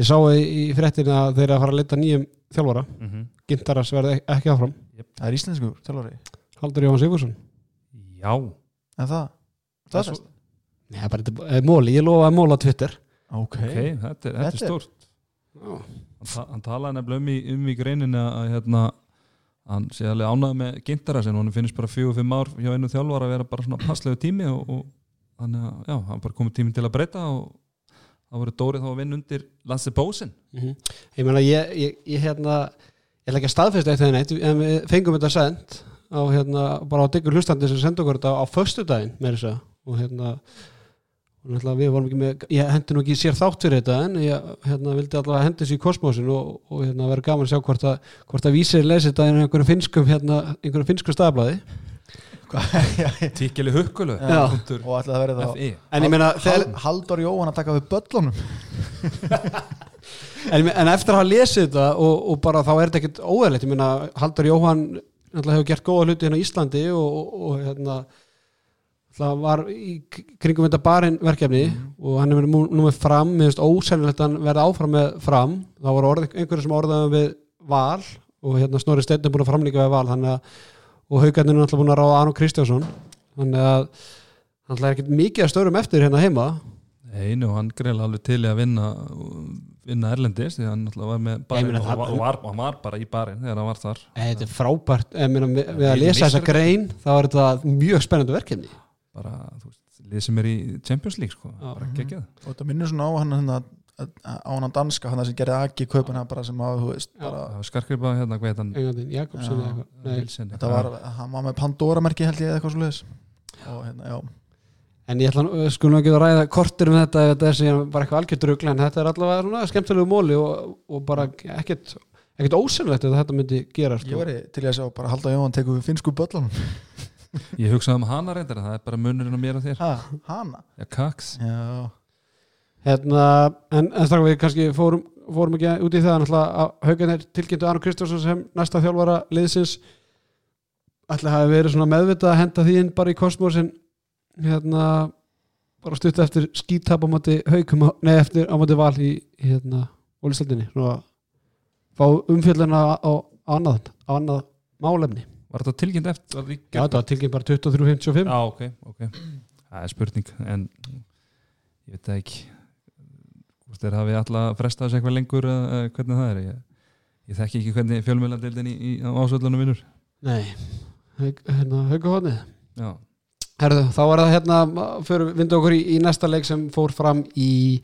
ég sá í, í fréttin að þeir eru að fara að leita nýjum þjálfara. Mm -hmm. Gintaras verði ek- ekki áfram. Það er íslensku þjálfari. Haldur Jóhann Sigursson já, En það, Það það er svo- Nei, bara er móli, ég lofa að móla Twitter. Ok, ok, þetta er, þetta Þetta er- stórt hann, ta hann talaði nefnilega um í, um í greinin að hérna hann sé alveg ánægði með gintara sem hann finnst bara fjögur, fimm ár hjá einu þjálfar að vera bara svona passlegu tími og, og að já, hann bara komið tími til að breyta og það voru Dórið þá að vinna undir Lasse Bósen Ég meina, ég, ég, ég hérna ég ætla ekki að staðfesta eitt þegar neitt en við fengum þetta send á hérna, bara á diggur hlustandi sem senda okkur þetta á föstudaginn með þess að og hérna og við vorum ekki með, ég hendi nú ekki sér þátt fyrir þetta en ég hérna, vildi allavega hendi þessu í kosmosin og, og hérna vera gaman að sjá hvort að, hvort að vísir lesi þetta í einhverjum finskum hérna, einhverjum finskum staðblaði (laughs) Tíkili Hukkulu og ætla það verið þá en ég meina, þegar, Hal, Halldór Jóhann að taka við böllunum. (laughs) En, en eftir að hafa lesið þetta og, og bara þá er þetta ekkert óæðilegt ég meina, Haldur Jóhann hefur gert góða hluti hérna á Íslandi og, og, og hérna það var í kringum þetta barinn verkefni og hann er verið nú- nú með fram. Mér finnst ósennilegt að hann verði áfram með fram. Þá voru orð, einhverju sem orðaði við val og hérna Snorri Steinn er búin að framlíka við val þannig að, og haugarnir er náttúrulega búin að ráða Arnó Kristjánsson. Þannig að hann er ekkert mikið að störum eftir hérna heima. Einu, hann greið alveg til í að vinna vinna Erlendis því hann náttúrulega var með barinn og, var, var, var bara í barinn þegar hann var þar. Þetta er frábært, ég meina, við, við að lesa þessa grein þá er þetta mjög spennandi verkefni bara, þú veist, lið sem er í Champions League sko, Já. bara geggjað. Og þetta minnur svona á hann hérna, á hann danska, hann sem gerði ekki kaupin hann bara sem að, þú veist, bara Það var skarkripa hérna, hvað heit hann? Þetta var, hann var með Pandora merki held ég eða eitthvað svo leiðis og hérna, já, en ég ætla nú- skulum ekki að ræða kortir um þetta ef þetta er síðan bara eitthvað algjört rugl en þetta er allavega svona skemmtilegu móli og, og bara ekkert ekkert ósynlegt að þetta myndi gera Ég sko. væri til í að sjá bara halda Jóhann tekur við finnsku böllunum (laughs) Ég hugsaði um hana reyndar það er bara munurinn á mér og þér. Ha, Hana? Já, kaks Já, hérna, en, en strafum við kannski fórum, fórum ekki út í það að haugarnir tilkynntu Arnur Kristjánsson sem næsta þjálfara liðsins. Ætla að hafa verið svona meðvitað að henda því inn bara í kosmosin hérna bara stutt eftir skítap á móti haugum, nei eftir á móti val í, hérna ólistöldinni svona fá umfjölluna á, á annað, á annað málefni Var þetta tilkynnt eftir? var Já, þetta var tilkynnt bara 23.55 Já, ok, ok. Það er spurning en ég veit ekki. Hvort þeir hafi alltaf frestað þessu eitthvað lengur eða hvernig það er ég, ég þekki ekki hvernig fjölmjölandildin í, í ásvöldunum vinnur. Nei, hérna haugahotnið Já, Herðu, þá er það hérna fyrir vindu okkur í, í næsta leik sem fór fram í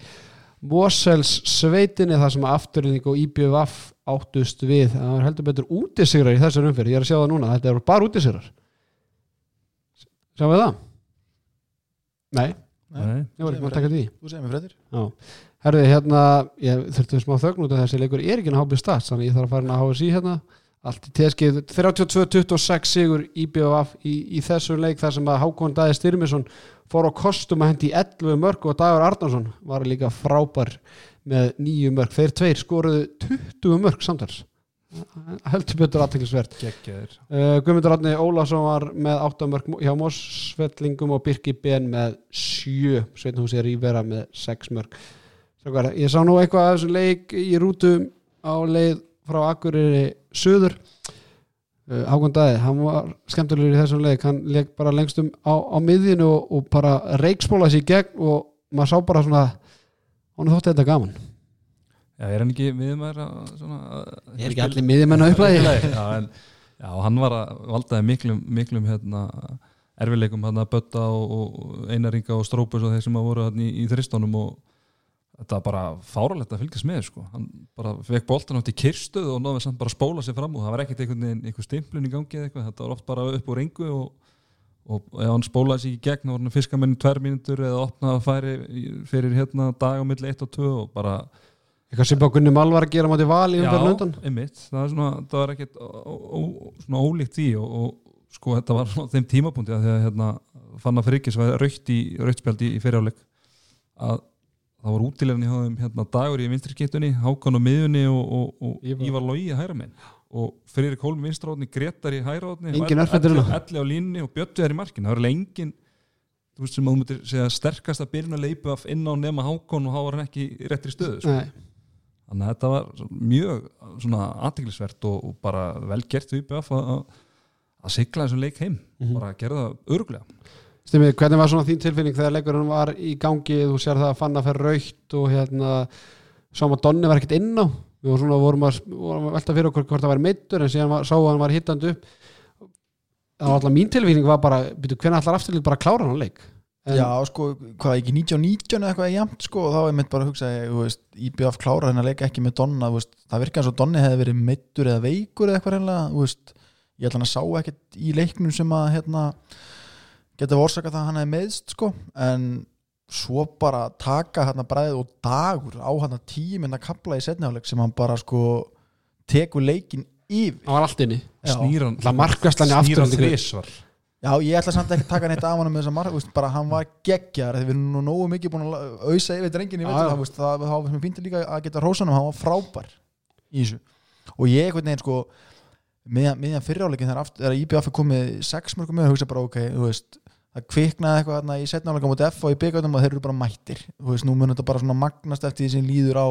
Mosels sveitinni þar sem afturlýning og IBVF áttust við það var heldur betur útisigrar í þessar umfyrir ég er að sjá það núna, þetta eru bara útisigrar. Sjáum við það? Nei, nei, ég var ekki maður að taka því. Þú segir mér freddir Já, herðu, hérna ég þurfti smá þögn út af þessi leikur. Er ekki að hábið stats, þannig ég þarf að fara inn að HSI hérna. Allt í teskið 32-26 sigur IBVF í, í þessu leik þar sem að Hákon Dæði Styrmisson fór á kostum að hendi 11 mörg og Dagur Arnarsson var líka frábær með nýju mörg, þeir tveir skoruðu 20 mörg samtals. Heldur betur geggjaðir. Uh, Guðmundur Átni Ólafsson var með 8 mörg hjá Mossfellingum og Birki Ben með 7 Sveinhúsi Rívera með 6 mörg Strákar, ég sá nú eitthvað af þessum leik í rútu á leið frá Akureyri Suður. Uh, Hákon Dæði, hann var skemmtilegur í þessum leik, hann leik bara lengstum á, á miðjunu og, og bara reikspóla sér í gegn og maður sá bara svona hann þótti þetta gaman. Já, er hann ekki miðumæður að svona er ekki allir miðjumenn á upplæði. Já, en já, hann var að valdaði miklum, miklum hérna, erfileikum hérna, Bötta og, og Einaringa og Strópus og þeir sem að voru hérna, í, í þristónum og þetta var bara fáralegt að fylgjast með sko. hann bara fekk boltan átt í kyrstöð og náði samt bara spóla sér fram og það var ekkert einhvern veginn einhver stimplun í gangi eða eitthvað, þetta var oft bara upp úr engu og, og ef hann spólaði sér í gegn þá var hann fiskamenn í tvær mínútur eða opnaði að færi fyrir hérna dag á milli 1 og 2 og bara eitthvað sem bara Gunni Mál var að gera mátti val í umferðin undan einmitt, það, svona, það var ekkert svona ólíkt því og, og sko þetta var svona þeim tímapunkti að því að hérna, fann að Frikis var raukt í rautspjaldi í fyriráleik að það var útilegni hérna, dagur í vinstri skiptunni, Hákan á miðunni og, og, og Ívar. Lógi að hæra minn og Friðrik Hólm vinstráðni, Gretar í hérna. Elli á línni og Bjöttu er í markin, það var alveg engin þú veist sem að þú myndir segja sterkast að byrjun að leipa af inn á nema Hákon og þá var hann ekki í réttri stöðu sko. Þannig að þetta var mjög svona aðteglisvert og, og bara vel gert við IBF að, sigla þessum leik heim Mhm. bara að gera það öruglega Stimmi, hvernig var svona þín tilfinning þegar leikurinn var í gangi, þú sér það að fann að fer raukt og hérna sáum að Donni var ekkert inn á við vorum, vorum, að, vorum að velta fyrir okkur hvort það var meittur en síðan var, sá að hann var hittandi upp. Það var alltaf mín tilfinning var bara, byrju, hvernig allar afturlið bara að klára hann leik? En, Já, sko, hvað ekki 19-19 eða eitthvað jæmt, sko, og þá er mitt bara að hugsa IBF klára hennar leik ekki með Donna veist, það virka eins og Donni hefði verið meittur eða veikur eða eitthvað reynilega, ég ætla hann að sá ekkert í leiknum sem að hérna, geta vorsaka það að hann hefði meðst, sko, en svo bara taka hérna bræðið og dagur á hérna tíminn að kapla í setniháleik sem hann bara sko tekur leikin yfir. Hann var allt inni. Já. snýran Það markast hann í aftur snýran þrísvar Já, ég ætla samt ekki að taka neitt af hann með þess að marg, veist, bara hann var geggjar þegar við erum nú nógu mikið búin að auðsa yfir drengin það, veist, það, það var fínt líka að geta rósanum, hann var frábær í þessu. Og ég einhvern veginn sko meðan, meðan fyriráleikin þegar, IBF er komið sex mörgum með, hugsa bara ok þú veist, það kviknaði eitthvað þarna í setnáleika mot F og í byggjöndum og þeir eru bara mættir. Þú veist, nú mun þetta bara svona magnast eftir því sem líður á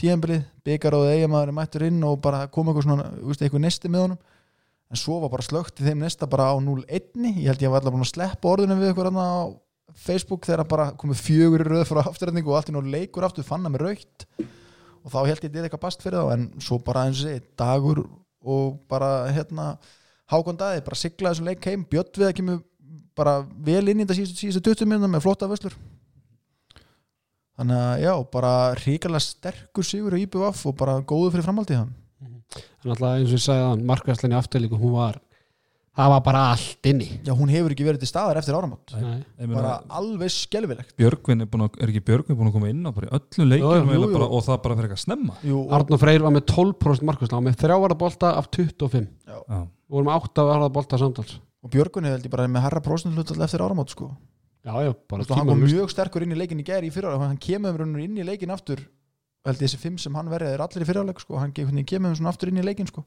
tíðanbilið, byggar og eigamæður er mættur inn og bara kom eitthvað svona, veist, eitthvað nesti með honum. En svo var bara slögt í þeim nesta bara á 0-1 ég held ég var allavega búin að sleppa orðinu við ykkur á Facebook þegar bara komið fjögur röð frá afturrætningu og allt í náttúrulega leikur aftur fann að með raukt og þá held ég þetta eitthvað bast bara og og að vel inn í þetta síðustu, síðustu 20 minna með flotta vöslur. Þannig að já, bara ríkalega sterkur sigur á IBVF og bara góðu fyrir framhaldið hann en alltaf eins og ég sagði hann markastlinni afturlíku, hún var það var bara allt inni. Já, hún hefur ekki verið til staðar eftir áramót. Nei. Ég meina, bara alveg skelvilegt Björgvin er, búin að, er ekki Björgvin búin að koma inn á bara í jú. bara, og það bara fyrir eitthvað snemma? Jú, og, Arnur Freyr var með 12% markvæsla og með þrjávarða bolta af 25 Já. við vorum með 8 varða bolta samtals og Björgun hefði held ég bara með herra prósentlutall eftir áramót sko. já, já, bara veist, hann kom mjög sterkur inn í leikin í gæri í fyrra hann kemur um inn í leikin aftur held ég þessi fimm sem hann verið er allir í fyrraleg sko. hann kemur um svona aftur inn í leikin sko.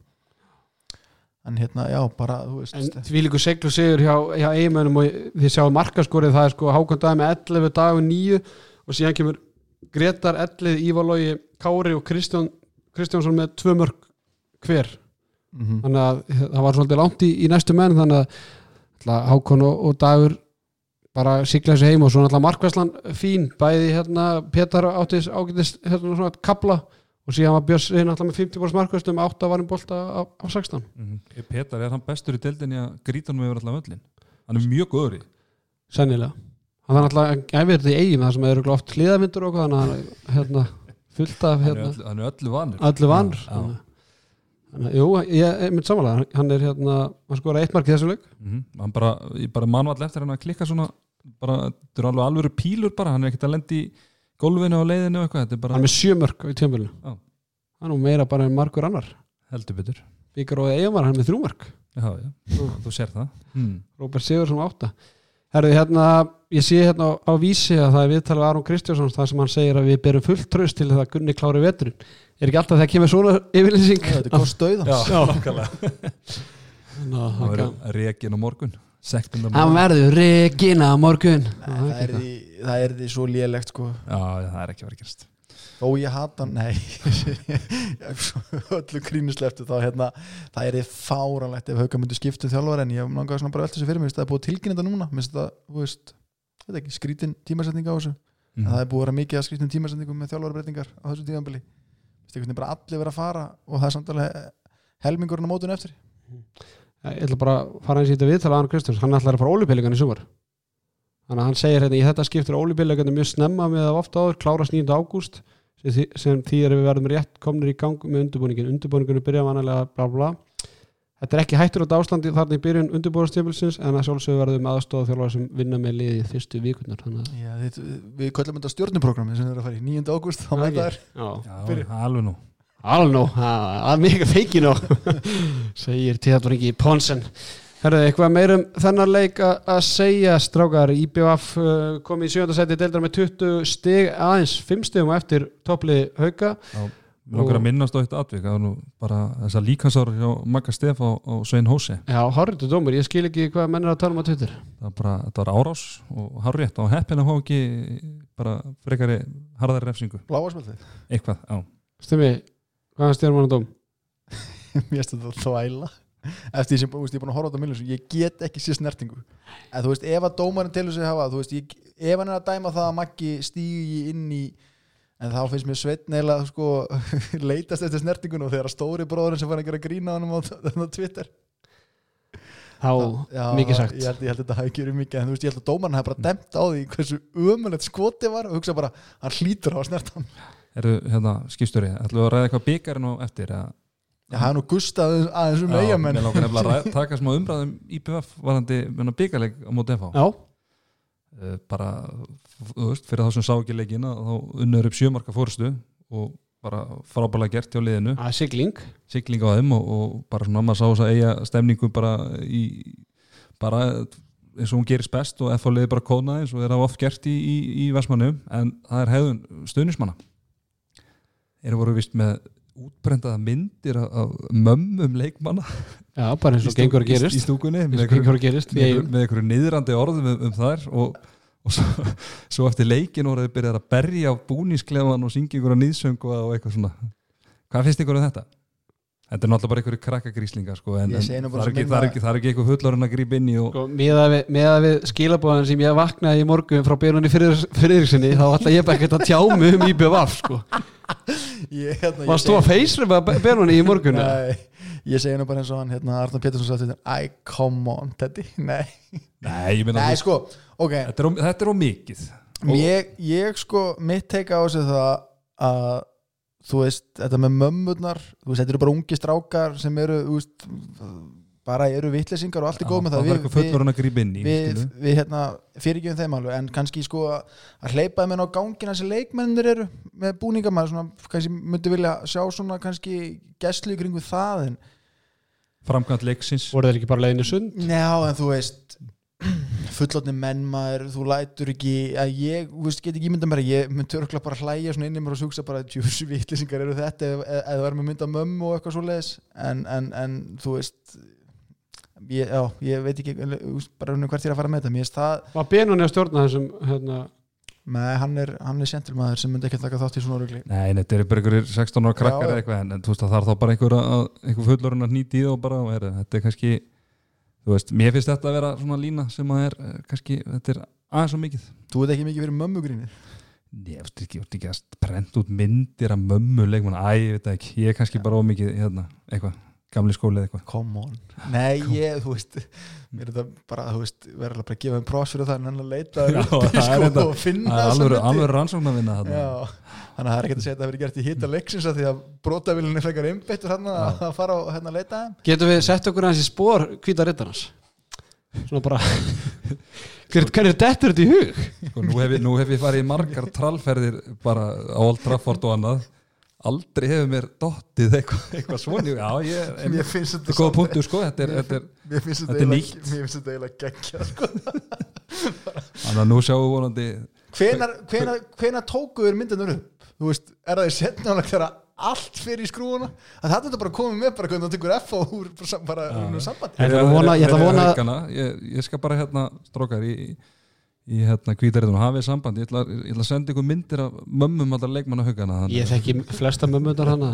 en hérna, já, bara þú veist, en því líku seglu sigur hjá, hjá eiginmönnum og þið sjáu markaskorið það er sko Hákon dag með 11 dag og 9 og síðan kemur Gretar 11, Ívalógi, Kári og Kristján Kristjánsson með tvö mörg hver mm þannig að það var svolítið langt í, í næstu menn þannig að alltaf, Hákon og, og Dagur bara sigla þessu heim og svo alltaf markvæslan fín, bæði hérna Petar áttis ágætist hérna svona kabla og síðan var Björns hérna alltaf með 50% markvæstum 8 varum bolta á, á 16 mm Petar, er hann bestur í deildinni að gríta hann með yfir allan völlin hann er mjög góður í. Sennilega. Hann er alltaf þetta í eigin það sem eru oft hliðavindur og þannig að hérna fullt af hérna, hann er öllu vanur. öllu vanur Já, já. Þannig að- jú, ég er mynd samanlega hann er hérna, hann skora eitt mark í þessu leik. Mhm. hann bara, ég bara manvall eftir hann að klikka svona bara, þetta er alveg alvöru pílur bara. Hann er ekkert að lendi í gólfinu og leiðinu og eitthvað, þetta er bara hann er með sjö mörk í tjömbölinu Já. hann er meira bara en margur annar. Heldur betur. Bíkar og Egamar, hann er með þrjú mörk. Já, já, þú sér það. Hmm. Róbert Sigursson átta. Herðu, hérna, ég sé hérna á, á vísi að það er viðtalið Aron Kristjánsson það sem hann segir að við berum fullt tröst til það Gunni klári veturinn er ekki alltaf þegar kemur svona yfirlýsing? Þetta er kost döðans já, nákvæmlega. (laughs) Ná, hann hann, verður rekin á morgun hann verður Regina á morgun. Nei, það, er því, það er því svo lélegt sko. já, það er ekki vera gerst. Þó ég hata nei. (laughs) Öllu grínusleftu þá hérna. Það er því fáranlegt ef hauka myndi skiptu þjálfar en ég langaði svona bara velta þessu fyrir mig það er búið að tilkynna þetta núna. Minnst þetta, þú veist, þetta ekki, skrítin tímasetninga á þessu. Mm. það er búið að vera mikið að skrítin tímasetningum með þjálfarbreytingar á þessu tímanbili er bara allir vera að fara og það er samt alveg helmingurinn á mótun eftir? Ég ætla bara að fara eins í þetta viðtalið Aron Kristjánsson hann ætlar að fara ólipillingan í sumar. Þannig að hann segir hérna í þetta skiptur ólipillingan mjög snemma með að ofta áður klárast 9. ágúst sem, því- er við verðum rétt komnir í gang með undirbúningin undirbúningunum byrja vanalega bla bla Þetta er ekki hættur á ástandi þarna í byrjun undirbúinastjöfilsins en að sjálfsögur verðum aðstofa þjálfara sem vinna með liðið fyrstu að Já, þið, við köllum þetta stjórnuprogrammi sem er að fara í 9. ágúst þá Já, mæta ekki. þær. Já, já, (laughs) alveg nú. Alveg nú, það er mikið feiki nú (laughs) segir tíðatvaringi Ponsen. Herðu, eitthvað meirum þennan leik að segja strákar? IBF uh, kom í sjönda seti deildar með 20 stig aðeins 5 stigum eftir topplið hauka Mér langar að minnast á eitt atvik það var nú bara þessa líkansár hjá Magga Stef á, á Svein Hósi. Já, horriðu dómur, ég skil ekki hvað menn er að tala um á Twitter. Það var bara, þetta var árás og harrétt og heppin að fá ekki bara frekari harðari refsingu. Bláa spiltið eitthvað, já Stummi, hvað er stjórnum hann dóm? (laughs) Mér finnst þetta þvæla. Eftir því sem þú veist, ég er búin að horfa á þetta milljón Ég get ekki sér snertingu. En þú veist, ef að dómarinn telur sig hafa Þú veist, ég, ef hann er að dæma í En þá finnst mér sveit neila sko, (laughs) leitast eftir snertingun og þegar stóri bróðurinn sem fann að gera grína á hann á, Twitter. Þá, Já, mikið sagt. ég held, ég held að þetta hafi verið mikið en þú veist, ég held að dómarinn hafi bara dæmt á því hversu ömulegt skoti var og hugsa bara, hann hlýtur á að snerta hann. Eru, hérna, skipstjóri, ætlum við að ræða eitthvað byggarinn og eftir að Já, er nú gustað aðeins um eigamenn Mér langar nefnilega að (laughs) ræða- taka smá umræðum IPF varandi byggarleik á móti FH Já, bara, þú veist, fyrir þá sem sá ekki leikina þá unnur upp sjömarka fórstu og bara frábælega gert hjá liðinu. Að sigling. Sigling á þeim og, og bara svona maður sá þess að eiga stemningu bara í bara eins og hún gerist best og FH liði bara kóna eins og er það oft gert í, í, í Vestmannu en það er hefðun stuðnismanna eru voru vist með útbrendaða myndir af, af mömmum leikmanna. Já, bara eins og gengur gerist í stúkunni með einhverju niðrandi orðum um, um þær og, og svo, svo eftir leikin voruð þið byrjað að berja á búnísklefan og syngja einhverja nýðsöngu og eitthvað svona. Hvað finnst ykkur um þetta? Þetta er náttúrulega bara einhverju krakkagríslinga sko, en, en það, er ekki, minna- það, er ekki, ekki eitthvað fullorinn að grípa inn í og, sko, við, meða við skilabóðan sem ég vaknaði í morgun frá Byrjunni Friðriksinni þá ætla ég bara ekkert að tjá mig um IBVF sko. Ég, hérna, ég Varst þú að feysrum að Byrjunni í morgun? Nei, ég segi nú bara eins og hann hérna, Arnar Pétursson sagði þetta Æ, come on, Teddy (laughs) Nei, Nei, ég þú- sko, ok þetta, er, of- þetta er of mikið ég, ég sko, mitt teika á þessu það að þú veist, þetta með mömmurnar þú veist, þetta eru bara ungi strákar sem eru þú veist, bara eru vittlesingar og allt er góð með það. það er eitthvað fullur hann að grípa inn í við, við hérna, fyrirgjöfum þeim alveg en kannski sko að hleypa þeim inn á gangina sem leikmennir eru með búninga maður svona, kannski myndi vilja sjá svona kannski gæslu í kringu það en framkvæmt leiksins. Voru þeir ekki bara leiðinni sund? Njá en þú veist fullotni menn maður, þú lætur ekki að ég, þú veist, get ekki ímynda mér að ég myndi örgulega bara hlæja svona inn í mér og hugsa bara djús (laughs) vitlýsingar eru þetta eða eð, eð það er með mynda mömmu og eitthvað svo leiðis en, en, en þú veist ég, já, ég veit ekki veist, bara um hvert ég er að fara með þetta. Mér finnst það var Benoni að stjórna þessum hérna, Nei, hann er, hann er sentilmaður sem myndi ekki taka þátt í svona rugli Nei, þetta eru bara einhverjir 16 ára krakkar Já, eitthvað en, en þú veist að það er þá bara einhver, að, einhver fullorinn að nýti í það og bara, og er, þetta er kannski þú veist, mér finnst þetta að vera svona lína sem að er, eh, kannski, þetta er aðeins svo mikið. Þú veit ekki mikið fyrir mömmugrínir Ég veist ekki, ég veist ekki að brenda út myndir af mömmu leikmann, æ, ég veit ekki. Ég er kannski bara ómikið, hérna, eitthvað gamli skóli eða eitthvað. Come on. Nei, ég, þú veist Mér er þetta bara, þú veist, verður alveg bara að gefa þeim prós fyrir það en hann að leita Já, uppi, það er sko, þetta- og finna Það þessa alveg, hluti. alveg rannsókn að vinna þarna. Já, þannig að það er ekkert að segja að það verið gert í hitta leiksins að því að brotavílinni frekar einbeittur hann að að fara og hérna að leita þeim. Getum við sett okkur aðeins í spór hvíta rittarans? Svona bara (laughs) hver, hver er dettur þetta í hug? Sko, nú, hef ég, nú hef ég farið í margar trallferðir bara á Old Trafford og annað aldrei hefur mér dottið eitthvað, eitthvað svona já, ég, en, (laughs) Mér finnst þetta góða punktu sko þetta er, þetta er, Mér finnst Þetta nýtt. mér finnst þetta eiginlega geggja sko. (laughs) (laughs) þannig að nú sjáum við vonandi hvenar, hvenar, hvenar tókuður myndanur upp þú veist, er það í setnálag þegar allt fyrir í skrúuna að þetta er bara komið með bara hvernig það tekur F og úr bara, bara Já. úr sambandi Ég ég, ég skal bara hérna strókar í, í hérna kvítarriðun og hafið samband? Ég ætla, ég ætla að senda ykkur myndir af mömmum allar leikmanna þannig- ég þekki flesta mömmutar hana.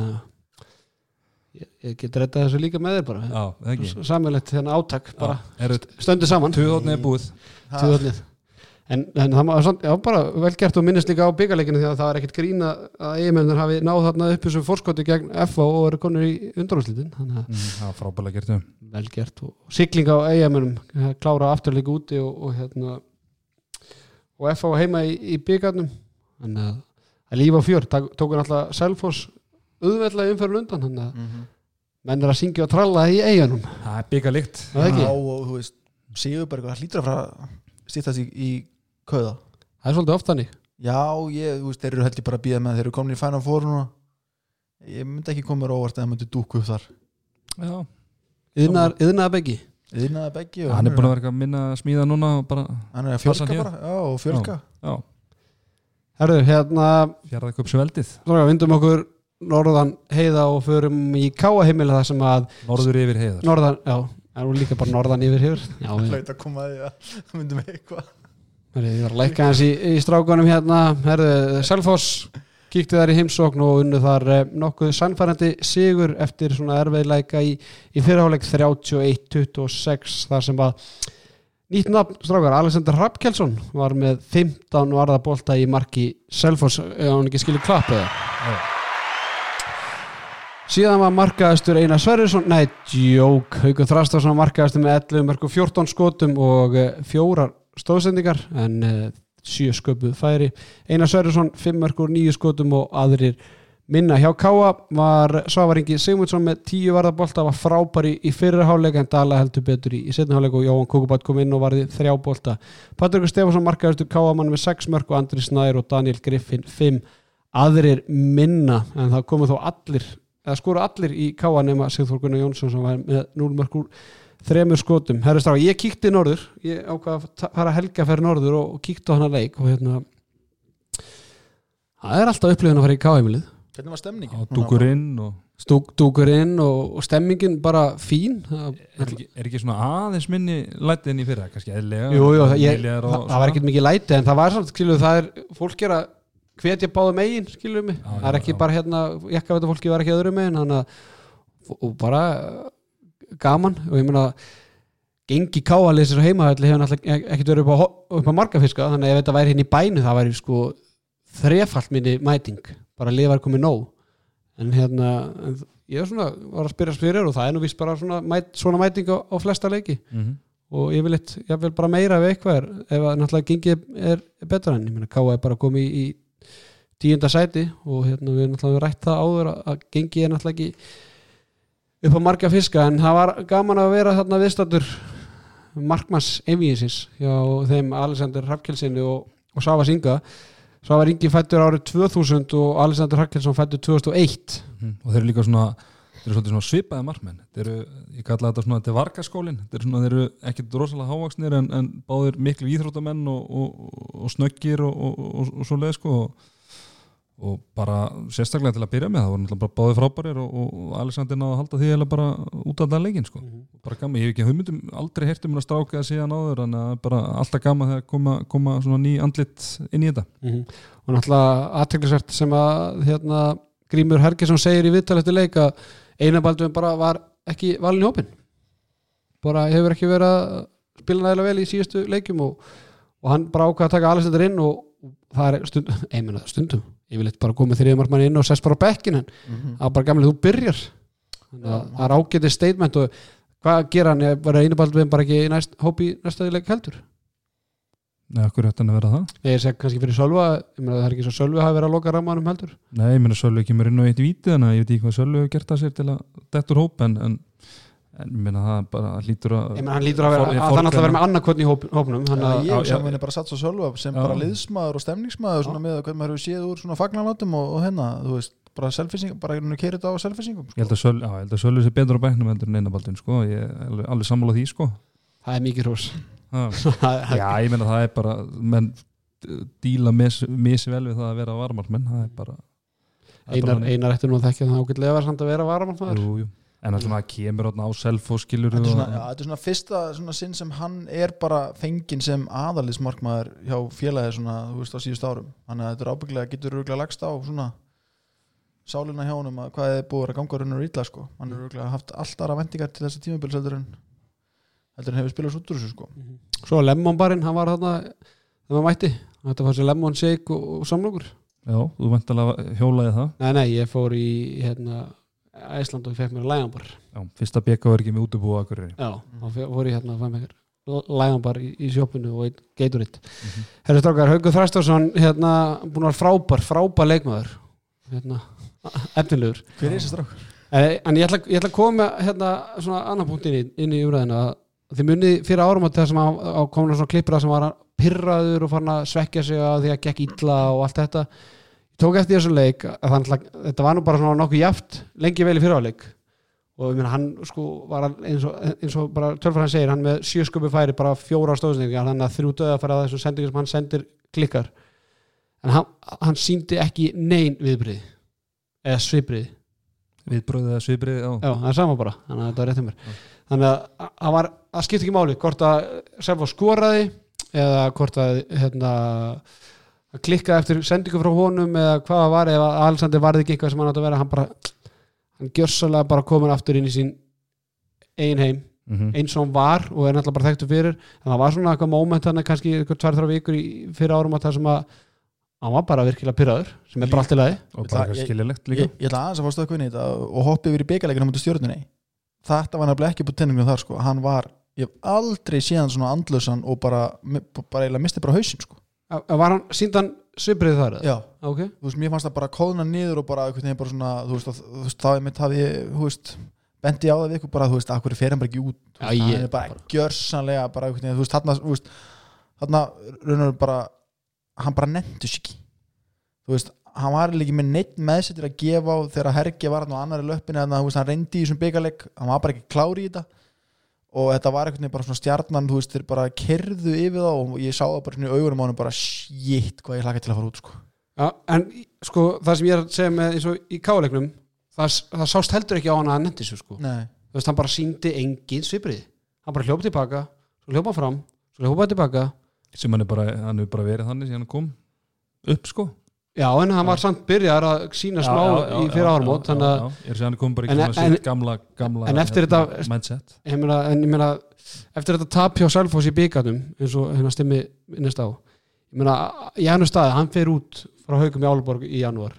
Ég, ég get rettað þessu líka með þér bara. Já, það ekki sammeilegt hérna átak bara. eru stöndu saman. Tuðhóttni er búið. Tvöðnið. En, en það var já, bara vel gert. Og minnist líka á byggarleikinu því að það er ekkert grína að eiginmennir hafi náð þarna upp þessu fórskoti gegn FA og eru konur í að Mm, það var frábælega gert vel gert. Og sigling á eiginmennum klára afturleika úti og, og hérna og FA heima í, í byggarnum þannig að, að lífa fjör tók- tóku náttúrulega Selfoss auðveldlega umferðin undan þannig að Mhm. menn er að syngja og tralla í eiginum það er byggarlikt það er Sigurbergur, það hlýtur að fara stýttast í, í kauða. Það er svolítið oft þannig. Já, ég, veist, þeir eru held ég bara að býða með þeir eru komin í Final Four núna. Ég myndi ekki koma mér á óvart að það myndi dúku upp þar. Já. yðnaðar beggi Yðnaða beggi og hann er búin að vera að minna að smíða núna hann er að fjölka bara, já, og fjölka já, Herðu, hérna fjaraði upp sveldið Svona, vindum okkur norðan heiða og förum í káaheimili það sem að norður yfir heiðar. Norðan, já, er nú líka bara norðan yfir hefur já, ég, hlaut að koma að því að það með eitthvað. Ég var að lækka hans í, í strákunum hérna, herðu, Selfoss kíkti þar í heimsókn og unnu þar eh, nokkuð sannfærandi sigur eftir svona erfiðleika í, í fyrirháleik 31-26 þar sem að nýtt nafn strákar, Alexander Rappkjelsson var með 15 varðabólta í marki Selfoss, ef hann ekki skilur klapp eða? Síðan var markaðastur Einar Sverrisson, nei, djók, Haukur Þrastarsson markaðastur með 11 mörg og 14 skotum og eh, fjórar stóðsendingar en uh, sjö sköpuð færi. Einar Sverrisson, 5 mörg og 9 skotum og aðrir minna. Hjá Káa var Svafaringi Sigmundsson með 10 varðabolta, var frábæri í fyrirháleika en Dala heldur betur í, í setnaháleika og Jóhann Kókubat kom inn og varði þrjá bolta. Patrikur Stefansson markaðastur Káa mann með 6 mörg og Andri Snær og Daniel Griffin 5 aðrir minna en það komu þó allir eða skora allir í káa nema Sigþór Gunnar Jónsson sem var með 0 mörg úr þremur skotum. Herri Strá, ég kíkti norður ég ákvað að fara helga fyrir norður og, og kíkti á hana leik og hérna það er alltaf upplifin að fara í káheimilið Hvernig var stemningin? á dúkurinn og Stúk, dúkurinn og, og stemmingin bara fín það, er ekki, er ekki svona aðeins minni lætið enn í fyrra, kannski eðlega jú, jú, það, ég, það, var ekkert mikið læti en það var samt, skilu, það er fólk er að hvetja báðum megin, skilu mig Já, það er já, ekki já. bara hérna, jakkavita fólki var ekki öðru megin þannig að og bara gaman og ég meina gengi káalið sér heimahalli hefur náttúrulega ekkert verið upp á, upp á margafiska þannig að ef þetta væri hérna í bænu það væri sko þrefalt minni mæting. Bara liðið var komið nóg. En hérna en ég svona, var að spyrja spyrir og það er nú vist bara svona, mæt, svona mæting á, á flesta leiki. Mhm. og ég vil eitt, ég vil bara meira ef eitthvað er ef að náttúrulega gengið er, er betra en ég meina Káa er bara komið í, í tíunda sæti og hérna við erum náttúrulega rætt það áður að, að gengið er náttúrulega ekki upp á marga fiska en það var gaman að vera þarna viðstættur markmanns einvíðisins hjá þeim Alexander Hrafkelsinni og, og Sava Singa Sava Ringi fættur árið 2000 og Alexander Hrafkelsson fættur 2001 Mhm. og þeir eru líka svona þeir eru svona svipaði markmenn. Þeir eru, ég kalla þetta svona, þetta er vargaskólin þeir eru svona, þeir eru ekkit rosalega hávaksnir en, en báðir miklu íþróttamenn og, og, og snöggir og, svo leið sko. Og, og bara sérstaklega til að byrja með það voru náttúrulega báðir frábærir og, og Alexander náðu að halda því eða bara út af það leikin sko. Bara gaman, ég hef ekki hugmyndum aldrei heyrt um að stráka að síðan áður en bara alltaf gaman þegar koma, koma svona ný andlit inn í þetta. Og náttúrulega aðteklisvert sem að hérna, Grímur Hergesson segir í viðtal eftir leik að einabaldum bara var ekki valin í hópin bara hefur ekki verið að spila nægilega vel í síðustu leikjum og, og hann bara ákvað að taka Alexander inn og það er stund, (laughs) einmenna stundum ég vil eitthvað bara koma þér markmann inn og sess bara á bekkin en það er bara gamlega þú byrjar. Þannig að það er ágætið statement og hvað gera hann, var einabaldum bara ekki í næst, hópi í næsta leik heldur. Nei, okkur hættan að vera það? Ég seg kannski fyrir Sölva, ég meina það er ekki svo Sölvi hafi verið að loka rammanum heldur. Nei, ég meina Sölvi kemur inn á eitt víti þannig að ég veit ekki hvað Sölvi hefur gert að sér til að dettur hóp en, en, en ég meina það bara hlýtur að Ég meina hann lítur að vera, For- að það náttúrulega vera með annarkotni í hóp, hópnum að, ég já, sem henni bara satt svo sjálfa sem Já. bara liðsmaður og stemningsmaður svona með hvernig maður hefur séð úr svona fagnalátum og, og hennar, þú veist, bara selfising bara einhvern veginn kerið á selfisingum ég held að Sölvi, já, ég held að Sölvi sé betur á bæknum heldur en einabaldin sko, ég er alveg, alveg sammála því sko. Það er mikið hrós. Ha. (laughs) Já, ég meina það er bara menn díla mis, misvel við það að vera varmarmenn Einar, eftir nú að þekkja það ágætlega var samt að vera varamann jú, jú. En það svona kemur á self og skilur Þetta er þetta er svona fyrsta svona sinn sem hann er bara fenginn sem aðalismarkmaður hjá félagi svona, þú veist, á síðust árum. Þannig að þetta er ábygglega, getur rúglega lagst á svona sálina hjá honum að hvað er búið að ganga raunur ítla sko. Hann er rúglega haft allt aðra vendingar til þessa tímabils heldur en heldur en hefur spilað svo út úr þessu sko. Svo Lemon barinn, hann var þarna þegar maður mætti, þetta var sér Lemon shake og, og samlokur. Já, þú Æsland og ég fekk mér læganbar já, fyrsta beka var ekki með útubúa akkur Já, þá fór ég hérna að fæ mér læganbar í, í sjópinu og einn Gatorade. Herri strákar, Haugur Þræstarsson hérna, búin að vera frábær, frábær leikmaður. Hérna, (laughs) efnilegur. Hver er þessi strák? Eh, En ég ætla, ég ætla að koma hérna, svona annan punkt inn í, inn í umræðina þið munið fyrir árum að það sem að, að komna svona klippur að sem var pyrraður og farin að svekkja sig að því að gekk illa og allt þetta tók eftir þessu leik að að þetta var nú bara nokkuð jaft lengi vel í fyrirháleik og meina hann sko var eins og, eins og bara tölfur hann segir hann með sjö sköpu færi bara fjóra stóðsningar þannig að þrjú döða færi að þessu sendingum sem hann sendir klikkar. En hann, hann síndi ekki nein viðbrið eða svibrið viðbröðið að svibrið já. Já, það er sama bara, þannig að þetta var rétt um mér. Þannig að það var, það skipti ekki máli hvort að Selfo skoraði eða hvort að hérna að klikka eftir sendingu frá honum eða hvað það var, ef að Alexander varði ekki eitthvað sem hann átti að vera, hann bara hann gjörsalega bara komin aftur inn í sín ein heim, Mhm. eins og hann var og er náttúrulega bara þekktu fyrir. En það var svona eitthvað moment hann kannski eitthvað tvær, þrjá vikur í fyrir árum að það sem að hann var bara virkilega pyrraður sem er bara allt í lagi. Og bara eitthvað skiljalegt líka. ég, ég ætla aðeins að fá stöðkvinni í þetta og hoppa yfir í byggaleginu mútið stjórnunni þetta var nefnilega ekki búið tenningum þar sko. Hann var, ég hef aldrei séð hann svona andlösan og bara, bara eiginlega misti bara hausinn sko Var hann síndan sviprið þar? já, Ok, þú veist, mér fannst það bara kóðna niður og bara einhvern veginn bara svona, þú veist, þú veist þá er mitt hafi, ég, þú veist bendi á það við ykkur bara, þú veist, að hverju fer hann bara ekki út? Þú veist, hann er bara gjörsanlega bara einhvern veginn, þú veist, þarna, þú veist þarna, raunar bara hann bara nefndu sig ekki. Þú veist, hann var ekki með neitt meðsettir að gefa á þegar Hergi var hann á annari löppinu en þú veist, hann reyndi í þessum byggaleg hann var bara ekki klári í þetta og þetta var einhvern veginn bara svona stjarnan þú veist, þeir bara kerðu yfir það og ég sá það bara svona í augunum á hann bara shit, hvað ég hlaka til að fara út sko. Já, en sko það sem ég er að segja með eins og í káleiknum það, það sást heldur ekki á hann að hann nefndi svo sko. Nei. þú veist, hann bara síndi engin sviprið hann bara hljópa tilbaka, svo hljópa fram svo hljópa tilbaka sem hann er bara, hann er bara verið þannig síðan hann kom upp sko já, en hann var samt byrjar að sína smá í fyrir áramót En- svona en- gamla, gamla en eftir hérna, þetta- mindset. ég meina, en ég meina eftir þetta tap hjá Selfoss í byggarnum eins og hérna stimmi næst á ég meina, í hannu staði, hann fer út frá haugum í Áluborg í janúar.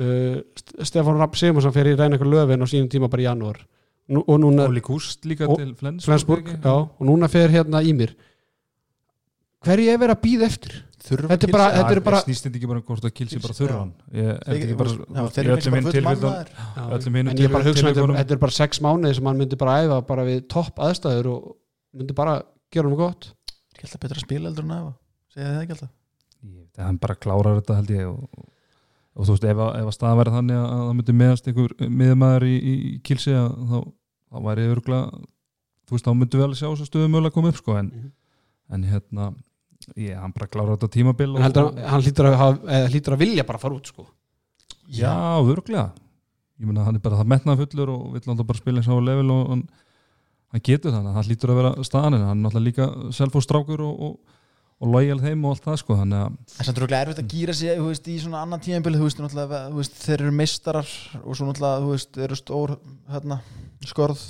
Uh, St- Stefán Rapp Sigmarsson fer í reyna ykkur löfin á sínum tíma bara í janúar. Nú, og núna Og- til Flensburg, já, og núna fer hérna í mér hverju er verið að býða eftir þurfa Þetta er bara- Kilsi- þetta eru bara- snýst þetta ekki bara um hvort að kilsi bara ég held Þeir- ekki bara öllum hinn hinum en ég bara hugsa með þetta þetta er bara sex mánuði sem hann myndi bara æfa bara við topp aðstæður og myndi bara gera hann gott. Er ekki alltaf betra að spila eldur en að æfa segja það ekki alltaf? Ég veit að hann bara klárar þetta held ég og, og þú veist ef, að- ef að staðan væri þannig að það myndi meðast einhver miðumæður í, í, í kilsi að þá, þá væri örgulega þú veist þá myndi við alveg sjá þess að stöðum mögulega koma upp sko en, Mhm. en hérna ég, hann bara klárar þetta tímabil en heldur, hann- hann hlýtur að, hafa- eða hlýtur að vilja bara fara út sko. já, örgulega ég meina hann er bara það metnað fullur og vill alltaf bara spila eins á level og hann, hann getur þannig, hann hlýtur að vera staðan en hann er náttúrulega líka selfostrákur og, og, og lojal þeim og allt það sko. Þannig að En samt rúglega erfitt að gýra sig þú veist, í svona annan tíðanbili þú veist, þú veist, þeir eru meistarar og svo náttúrulega þú veist, eru stór hérna, skorð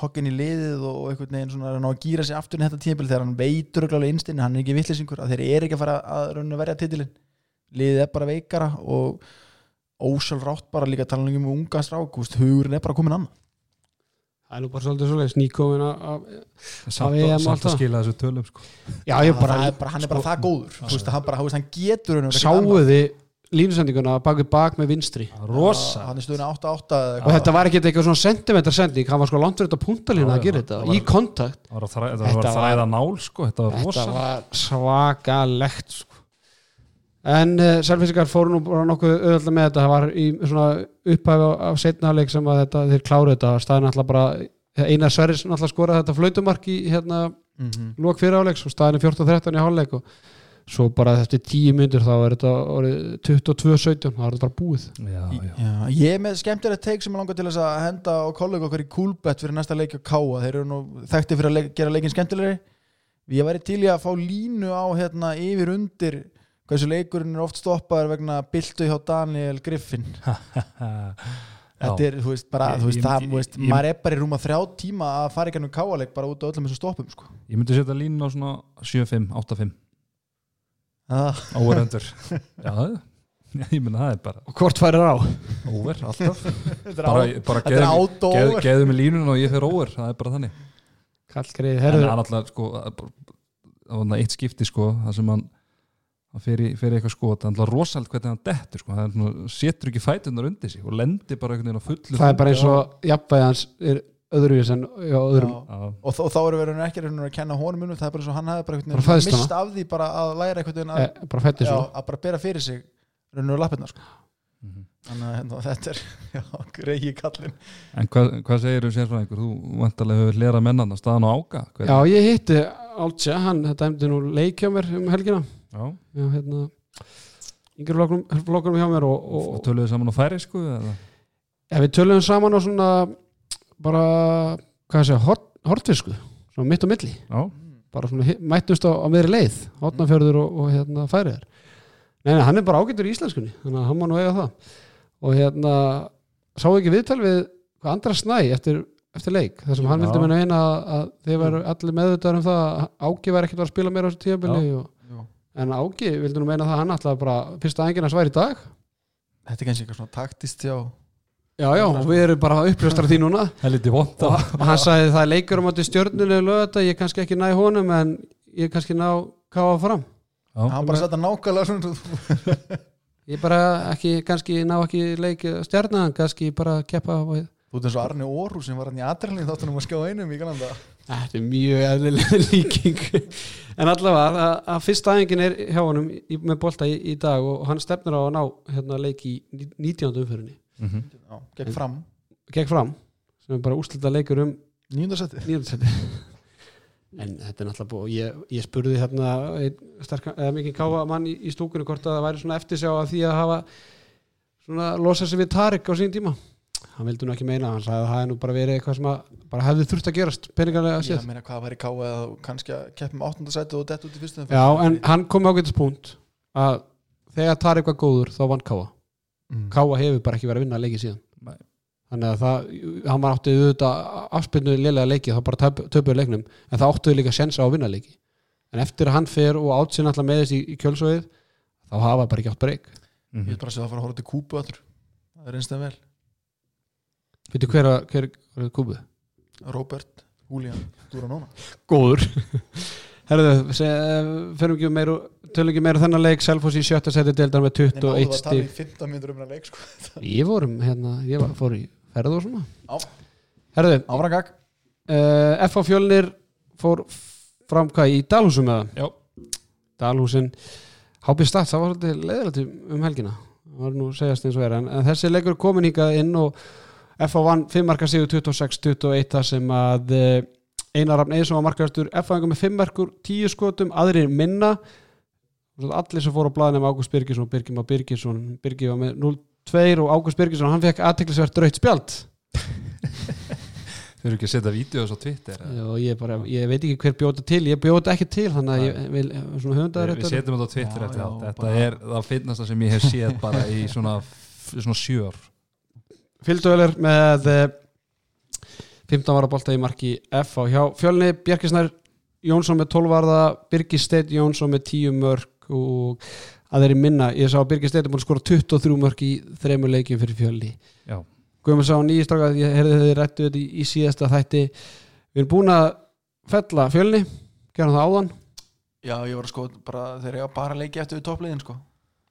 hokkin í liðið og og einhvern veginn svona að gýra sig aftur í þetta tíðanbili þegar hann veitur rúglega einstinni, hann er ekki vittlisingur að þeir eru ekki að fara að verja titilin liðið er bara veikara og ósjálfrátt bara líka tala um unga strák, hugurinn er bara komin annað það er nú bara svolítið svolítið EM að, alltaf. að skila þessu tölum sko. já bara, það er bara, hann er bara það góður. Þú veist, hann, bara, hann getur sáuði línusendinguna bak við bak með vinstri. Rosa. Er 8-8 eða og þetta var ekki eitthvað svona sentimeter sending hann var sko langt fyrir þetta punktalínu Já, að gera þetta var- í kontakt. Var þræ- þetta Þetta var þræða nál sko, þetta var þetta rosa. var svakalegt sko. en uh, selfisingar fóru nú bara nokkuð auðvitað með þetta. Það var í svona upphæfi af setnafleik sem að þetta, þeir kláru þetta. Staðin alltaf bara Einar Sverris alltaf skoraði þetta flautumark í hérna mm -hmm. lók fyrir áleiks og staðin er 14-13 í hálfleik og svo bara eftir 10 myndur þá er þetta orðið 22-17 þá er þetta bara búið. Já, já. Já, ég er með skemmtilegt teik sem ég langar til að henda á kollega okkar í Coolbet fyrir næsta leik á Káa, þeir eru nú þekkti fyrir að leik, gera leikin skemmtilegri. Ég væri til í að fá línu á hérna yfir undir hversu leikurinn er oft stoppaður vegna byltu hjá Daniel Griffin. (laughs) Þetta er, þú veist, bara, Ég- þú veist, ég- það, ég- veist ég- maður er bara í rúma þrjá tíma að fara ekki ennum Káa-leik bara út á öllum þessu stoppum, sko. Ég myndi setja línu á svona 7-5, 8-5 ah, óverendur. (laughs) Já, ég myndi það er bara og hvort færir á? Óver (laughs) alltaf. Þetta er bara, bara þetta er geðum, out geð, over geðum með línun og ég fer óver það er bara þannig. Kallgreið, en herðu. hann alltaf sko það er bara- það var það eitt skipti sko það sem hann hann fer í, fer í eitthvað skot, það er alltaf rosald hvernig hann dettur sko, hann svona, setur ekki fætunar undir sig og lendir bara einhvern veginn á fullu það er bara eins og jafnvægi hans er öðruvís en já, öðrum Já. Já, og, og þá eru verið ekki að kenna honum unum það er bara eins og hann hefði bara, einhvern Bara veginn fæðst mist af því bara að læra einhvern veginn að, eh, bara já, svo að bara bera fyrir sig raunur lappirna sko. mhm. þannig að hérna, þetta er (laughs) greiði kallin En hvað, hvað segir þú sérfræðingur? Þú vantarlega hefur hlera mennan staðan á áka Hvernig? já, ég hitti Altja, hann dæmdi nú leik hjá mér um helgina Já. já, hérna flokkunum, flokkunum hjá mér og, Og og, töluðu saman á færi sko eða? ef við töluðum saman á svona bara, hvað sé, hort, hortfisku svona mitt á milli. Já, bara svona mættust á, á meðri leið hotnafjörður og, og hérna færiðar nei, hann er bara ágættur í íslenskunni þannig að hann má nú eiga það. Og hérna, sá ekki viðtal við hvað andra snæ eftir, eftir leik þar sem hann Já. vildi menna eina að, að þeir veru allir meðvitaður um það að Ági var ekkert að spila meira á þessu tíðabili og, en Ági vildi nú meina það að hann alltaf bara fyrsta ængina sværi í dag. Þetta er kannski eitthvað svona taktist já já, já, og við erum bara að uppljóstra því núna. Helviti vond og, og hann sagði það er leikur um átti stjörnulegu lögata, ég kannski ekki næ honum en ég kannski ná káfa fram. Hann bara setja nákvæmlega svona (laughs) ég bara ekki, kannski ná ekki leik stjarnan, kannski bara keppa þú ert eins og Arni Óru sem var hann í aðrælinn þáttunum að skjá einum í kannanda þetta er mjög eðlilega (laughs) líking. En allavega að, að fyrsta æfingin er hjá honum í, með bolta í, í dag og hann stefnir á að ná hérna, leik í 19. umfyrinni Mhm. já, gegn fram. Gegn fram, sem er bara úslita leikur um nýjöndarsæti (laughs) en þetta er náttúrulega búið ég, ég spurði hérna eða mikið káfa mann í, í stúkunni hvort að það væri svona eftirsjá að því að hafa svona losa sig við Tarik á sín tíma. Hann vildi nú ekki meina, hann sagði að það hefði nú bara verið eitthvað sem að bara hefði þurft að gerast peningarlega að ég séð. meina hvað var í káa eða kannski að keppa með áttundasætti og dett út í fyrstum já, en hann kom ágætis punkt að þegar Tarik var góður þá vann káfa mm. káfa hefur bara ekki verið að vinna leiki síðan Nei. þannig að það, hann var áttið auðvitað afspilnu lélega leiki, þá bara töp, töpuðu leiknum en það áttuðu líka sensa á að vinna leiki en eftir að hann fer og átt sér alltaf meðist í, í kjölsóið þá hafa bara ekki átt breyk ég Mhm. vil bara segja að fara að horfa til kúpu öllur það er einstaklega vel veitu hver, að- hver, hver er kúbuð? Robert, Julian, Dúra Nóna góður (laughs) Herðu, se- förum ekki meira tölum ekki meira um þennan leik Selfoss í sjötta seti deildar með 21 stig 15 mínútur um sko. (laughs) Ég vorum hérna, ég var, fór í ferð og svona Já. Herðu, uh, F.A. Fjölnir fór fram hvað í Dalhúsum eða? Já. Dalhúsin Hápið Statt, það var svolítið leiðilegt um helgina það var nú segjast eins og er en, en þessi leikur er komin hingað inn og F.A. vann 5 marka sigur 26-21 þar sem að eh, Einar Rafn Eðsson var markaðastur F.A. með 5 markur 10 skotum, aðrir minna allir sem fóru á blaðinu með Ágúst Birgisson, Birgir Már Birgisson Birgir var með 0-2 og Ágúst Birgisson hann fekk aðteklisvert rautt spjald. Þau eru ekki að setja vídeos á Twitter eða? og ég, bara, ég veit ekki hver bjóta til ég bjóta ekki til þannig að ég vil svona höfundar Við, við setjum þetta á Twitter Já, eftir já, allt. Þetta bara- er það finnasta sem ég hef séð bara í svona, svona sjör Fylgduvelir með eh, 15 var að bolta í marki F á hjá fjölni Bjarkisnær Jónsson með 12 varða Birgir Steinn Jónsson með 10 mörg og að þeirri minna ég sá að Birgir að skora 23 mörg í þremur leikjum fyrir fjölni. Já, Guðmund sá nýjistráka ég heyrði þið rættu þetta í, í síðasta þætti. Við erum búin að fella fjölni gera það áðan. Já, ég var að sko bara ég var bara að leiki eftir við toppliðin sko.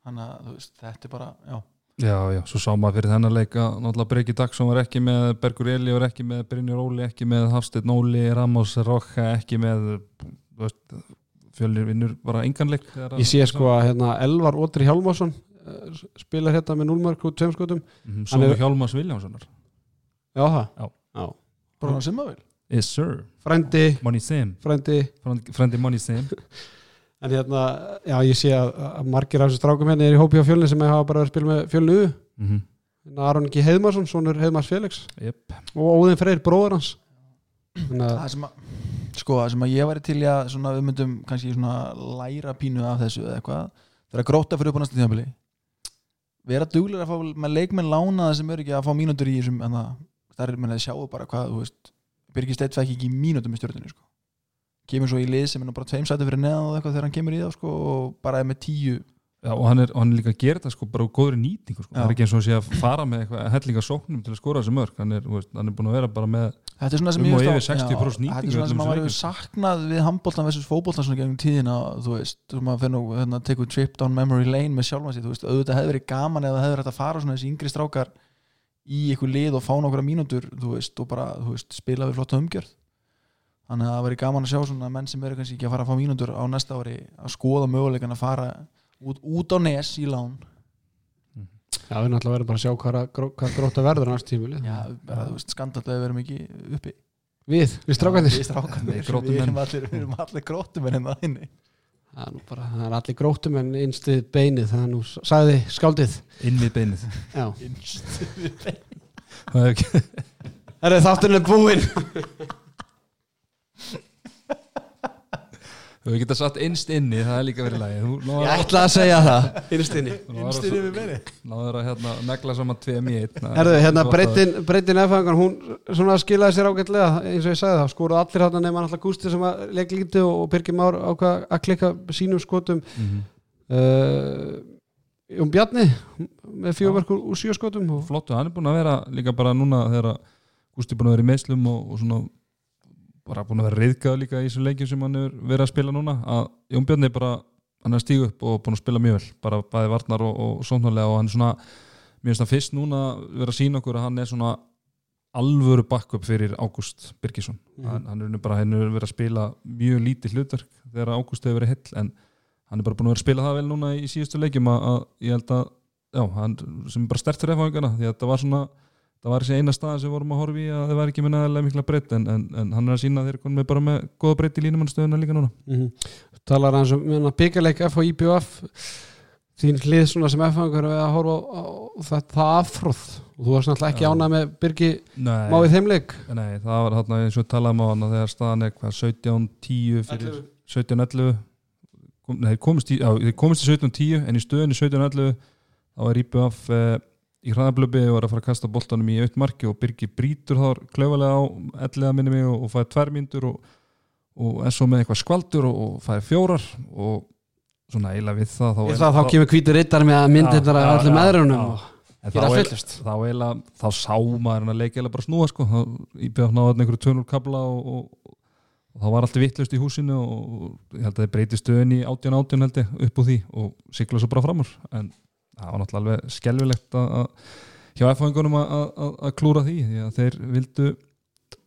Þannig að veist, þetta er bara, já. Já, já, svo sá maður fyrir þennan leika náttúrulega Breki Dagsson var ekki með Bergur Eli var ekki með Brynjar Óli ekki með Hafsteinn Óli, Ramos Rocha ekki með veist, fjölnir vinnur bara enganleik ég sé sko að hérna, Elvar Ótri Hjálmarsson eh, spilar hérna með 0 mörg og 2 skotum. Mm, Hann Sónu Hjálmars Viljámssonar já það? Já. Já. Bara hann sem maður vil Yes sir, frændi, Money Sam frændi. Frendi Money Sam (laughs) en hérna, já ég sé að, að margir af þessu strákum hérna er í hópi á fjölni sem hafa bara verið að spila með fjölni U. Mm -hmm. Hérna Aron G. Heiðmarsson, sonur Heiðmars Felix. Yep. og Óðinn Freyr, bróður hans. Það sem að, sko, það sem að ég væri til í að svona, við myndum kannski læra pínu af þessu eða eitthvað þegar gróta fyrir upp á næsta tíðanbili vera duglir að fá með leikmenn lánaða sem eru ekki að fá mínútur í þessum en það, það er, menn að sjáu bara hvað Birgir Steitt fekk ekki mínútur með stjórninu, sko. Kemur svo í lið sem er bara tveim sæti fyrir neðan og eitthvað þegar hann kemur í það, sko og bara er með tíu Já, og hann er, hann er líka að gera þetta sko bara úr góðri nýtingu sko. Það er ekki eins og að sé að fara með eitthvað hellinga sóknum til að skora þessi mörg hann er, veist, hann er búin að vera bara með Þetta er svona sem Um og veist á- yfir 60% já, nýtingu Þetta er svona sem maður þessum hefur saknað við handbóltan versus fótbóltan svona gegnum tíðina þú veist, þú maður fyrir nú hérna, tekur trip down memory lane með sjálfan sig þú veist, auðvitað hefði verið gaman eða hægt að fara svona þessi yngri strákar í ykkur lið og fá nokkra mínútur veist, og bara, veist, spila við flotta umgjörð. Þannig að það út, út á nes í lán. Já, við náttúrulega verðum bara að sjá hvað, að gró, hvað gróta verður næst tímuli Já, bara, þú veist, skandall að við verum ekki uppi. Við, við strákanir Við strákarnir, Við grótumenn. við erum allir, við erum allir grótum en það inni. Það er, nú bara, það er allir grótum en innstið beinið það er nú, sagði skáldið. Inn við beinið. Já, Það er ekki- er þátturinn er búinn (laughs) Þú hefur getað satt innst inni, það er líka verið lagi. Þú ég ætla að segja það. Innstinni Innstir yfir meiri náður að hérna, negla saman tveim í einn. Herðu, hérna breytin, breytin efangan, hún svona skilaði sér ágætlega eins og ég sagði það, skoruð allir hérna nema alltaf Gústi sem að leik lítið og, og Birgir Már ákvað að klikka sínum skotum. Mhm. uh, um Bjarni með fjóverkur úr sjö skotum og Flottu, hann er búin að vera líka bara núna þegar að Gústi er búin að vera í meðslum og, og svona bara búin að vera reyðgað líka í þessu leikjum sem hann er verið að spila núna að Jón Björn er bara, hann er stígu upp og búin að spila mjög vel, bara bæði varnar og, og sóknarlega og hann er svona mér finnst það fyrst núna vera að sína okkur að hann er svona alvöru backup fyrir Ágúst Birgisson Mhm. hann, hann er bara, hann er verið að spila mjög lítið hlutverk þegar Ágúst hefur verið hill en hann er bara búin að vera að spila það vel núna í síðustu leikjum að, að ég held að já, hann sem bara stert fyrir efangana því að þetta var svona það var þessi eina stað sem við vorum að horfa í að það var ekki með næðilega mikla breytt en, en, en hann er að sína að þeir með bara með góða breytt í línumannstöðuna líka núna. Mm talar hans um byggjarleik F og IBF þín hlið svona sem efangar við að horfa á, á þetta það afhróð og þú varst náttúrulega ekki Já. ánað með Birgi Nei, má við þeim leik? Nei það var þarna eins og talaðum á hann að þegar staðan er hvað 17-10 fyrir 17-11 kom, nei, þeir komist í, já, þeir komist í 17-10 en í stöðunni 17-11 þá er IBF eh, í hraðablöfi og er að fara að kasta boltanum í aukt marki og Birgi brítur þar klaufalega á ellega minni mig og, og fæði tvær mínútur og, og er svo með eitthvað skvaldur og, og fæði fjórar og svona eiginlega við það þá, það þá kemur hvítur rittar með að Já, þetta já, allir meðrunum þá, fyllust þá, þá sá maður hann að leika eiginlega bara snúa sko. Þá- í beðað náða einhverju tönur kabla og, og, og þá var alltaf vittlust í húsinu og ég held að þeir breyti stöðin í 18-18 held ég upp úr því og sigla svo bara framur en það var náttúrulega alveg skelfilegt að, hjá F-fangunum að, klúra því því að þeir vildu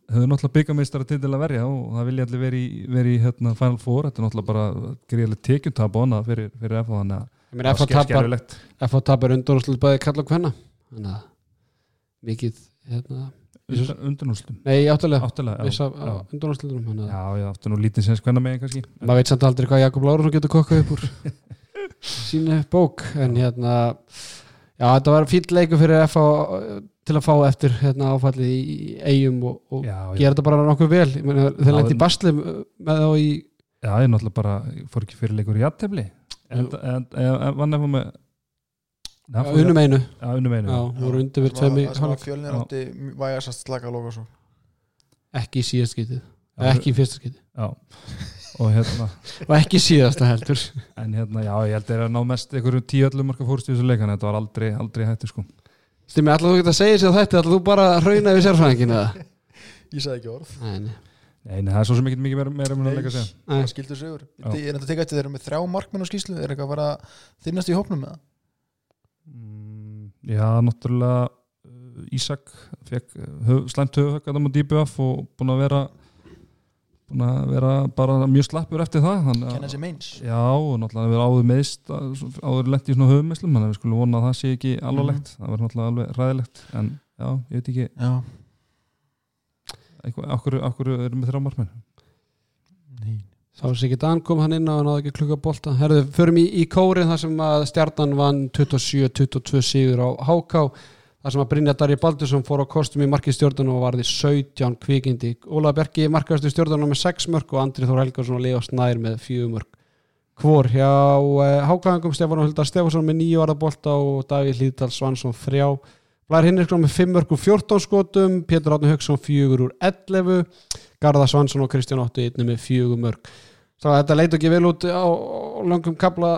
höfðu náttúrulega byggameistara til að verja og það vilja allir verið í, hérna, Final Four, þetta er náttúrulega bara greiðlega tekjutap á hana fyrir, fyrir F þannig að það var skelfilegt. FH tapar undanúrslit bæði kalla og hvenna þannig að mikið hérna, undurnústum nei, áttalega, viss já, já. nú lítið sens hvernig megin kannski. Maður veit samt aldrei hvað Jakob Lárusson getur kokkað upp úr (laughs) sínu bók en hérna já þetta var fýll leiku fyrir FH til að fá eftir hérna, áfallið í eigum og, og já, já, gera þetta bara nokkuð vel. Ég meina, þeir lendi í basli með þá í já, ég náttúrulega bara fór ekki fyrir leikur í jættefli en, en, en, en vann eftir með unum einu. Já, unnum einu. Já, voru undir við tveim í það sem að fjölnir átti vægasast slaka loka svo ekki í síðast Já, ekki í fyrsta skitið já. (laughs) og hérna og ekki síðasta heldur en hérna, já, ég held að það er að ná mest einhverjum tíu öllum marka fórst í þessu leikan þetta var aldrei, aldrei hættu sko Stimmi, ætlaðu þú ekki að segja sér þetta ætlaðu þú bara að rauna við sérfræðingin eða? (laughs) ég sagði ekki orð Nei, nei. Nei, nei, það er svo sem ekki mikið meira, meira um að leika að segja Nei. það skildur sigur Já. ég er að teka eftir þeir eru með þrjá markmenn á skýslu er eitthvað að vera þinnast í hópnum með það mm, Já, náttúrulega uh, Ísak fekk höf, slæmt höfuhögg að það má dýbu af og búin að vera búin að vera bara mjög slappur eftir það þannig kenna sér meins Já, og náttúrulega við áður meðist áður lent í svona höfumeslum þannig að við skulum vona að það sé ekki alvarlegt. Það verður náttúrulega alveg ræðilegt en já, ég veit ekki. Já. Eitthvað, okkur, okkur erum við þrjá margmenn Nei. Þá er Siggi Dan kom hann inn og hann náði ekki klukka bolta. Herðu, förum í, í kórin þar sem að stjarnan vann 27-22 sigur á HK þar sem að Brynja Darri Baldursson fór á kostum í markið stjórnun og varði 17 kvikindi. Óla Bergi markaðastu stjórnun með 6 mörg og Andri Þór Helgarsson og Leo Snær með 4 mörg Hvor? Hjá uh, HK-angum Stefán Huldar Stefánsson með 9 varðabolta og Davíð Hlíðdal Svansson 3 Blær Hinriksson með 5 mörg og 14 skotum Pétur Átni Hauksson 4 úr 11 Garða Svansson og Kristján Ótti einnig með 4 mörg þetta leit ekki vel út á langum kabla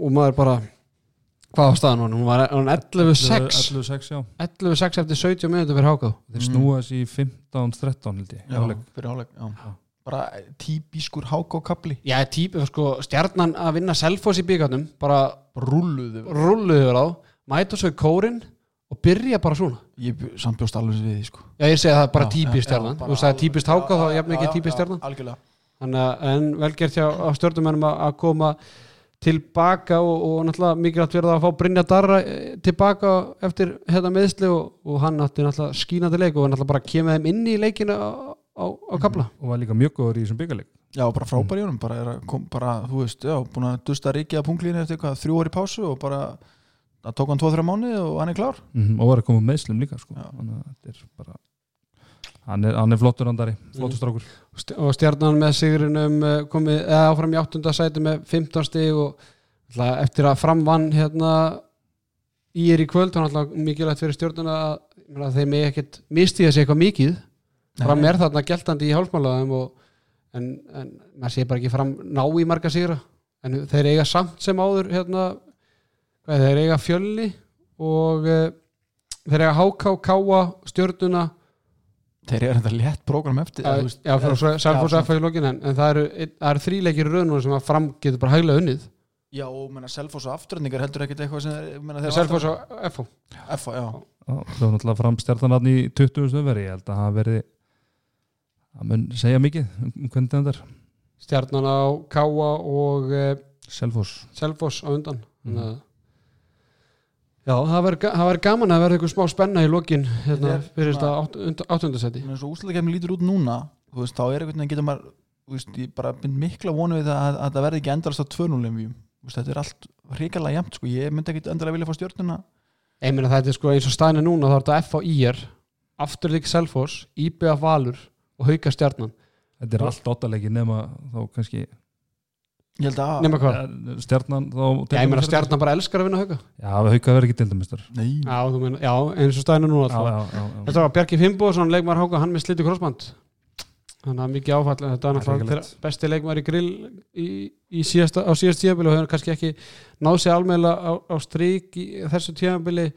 og maður bara hvað var staðan hún? Hún var hún 11-6 11-6, já. 11-6 eftir 17 minúti fyrir hákáð Þeir snúa þessi í 15-13 held ég já, fyrir hálfleik já. bara típiskur hák og kapli Já, típi, sko, stjarnan að vinna Selfoss í byggarnum, bara rulluðu rulluðu yfir. á, mæta svo í kórin og byrja bara svona. Ég bj- samt bjóst alveg við því sko. Já, ég segi það er bara Já, típist já, stjarnan. bara Þú sagði alveg- típist hákáð, þá Já, er jafn já, ekki já, típist já, stjarnan. algjörlega. Þannig að, en velgert hjá stjórnumennum að að koma tilbaka og, og náttúrulega mikilvægt verða að fá Brynja Darra eh, tilbaka eftir hérna meðsli og, og hann átti náttúrulega skínandi leik og náttúrulega bara kemur þeim inn í leikinu á, á, á kabla og var líka mjög góður í þessum byggarleik já bara frábær í honum bara, er kom, bara þú veist já búin að dusta ríkið að punklínu eftir hvað þrjú orði pásu og bara það tók hann 2-3 mánuði og hann er klár -hmm. og var að koma með meðslum líka sko. Já. Þannig að þetta er bara hann er, hann er flottur andari, flottur strákur. St- og stjarnan með sigrinum eh, komið eða áfram í áttunda sæti með 15 stig og eftir að framvann hérna í er í kvöld og náttúrulega mikilvægt fyrir stjórnuna að ég meina, þeir með ekkert misti þessi eitthvað mikið. Fram er þarna geltandi í hálfmálaðum og en, en maður sé bara ekki fram ná í marga sigra. En þeir eiga samt sem áður hérna, hvað, þeir eiga fjölni og uh, þeir eiga háká, káa, stjörnuna þeir eru þetta létt prógram eftir þú veist, já, fyrir svo Selfoss já, F í lokin en, en það eru, það eru þríleikir í raunum sem að fram getur bara hæglega unnið. Já og menna Selfoss og afturöndingar heldur ekkert eitthvað sem Selfoss og F F, já, það var náttúrulega fram stjarnan í 20. stöðveri ég held að það verði það mun segja mikið um hvernig þetta er stjarnan á káa og Selfoss. Selfoss á undan. Mm. Já, það verður gaman að verða eitthvað smá spenna í lokin hérna, er fyrir þetta áttundasæti menna, svo úslega lítur út núna þú veist, þá er veginn getur maður þú veist, ég bara mynd mikla vonu við það að, að það verði ekki endalast á 2-0 einvíum. Þú veist, þetta er allt hrikalega jæmt sko. ég myndi ekki endalega vilja fá stjórnuna ég meina þetta er sko eins og stæðinu núna þá er þetta F á IR afturlík Selfoss, IBF Valur og Hauka stjarnan þetta er allt óttalegi nema þá kannski ég held að nema hvað, stjarnan þá já, ég meina stjarnan bara elskar að vinna Hauka. Já, hauka verður ekki deildamistar Nei, já, þú meina, já eins og stæðinu núna já, alltaf. já, já, já. Þetta var Bjarki Fimboðsson, leikmar Háka, hann með slítið krossband. Þannig að mikið áfall Þetta var Það er náttúrulega þeirra besti leikmar í grill í, í síðasta, á síðast tíðabili og hefur kannski ekki náð sér almeðla á, á strík í þessu tíðabili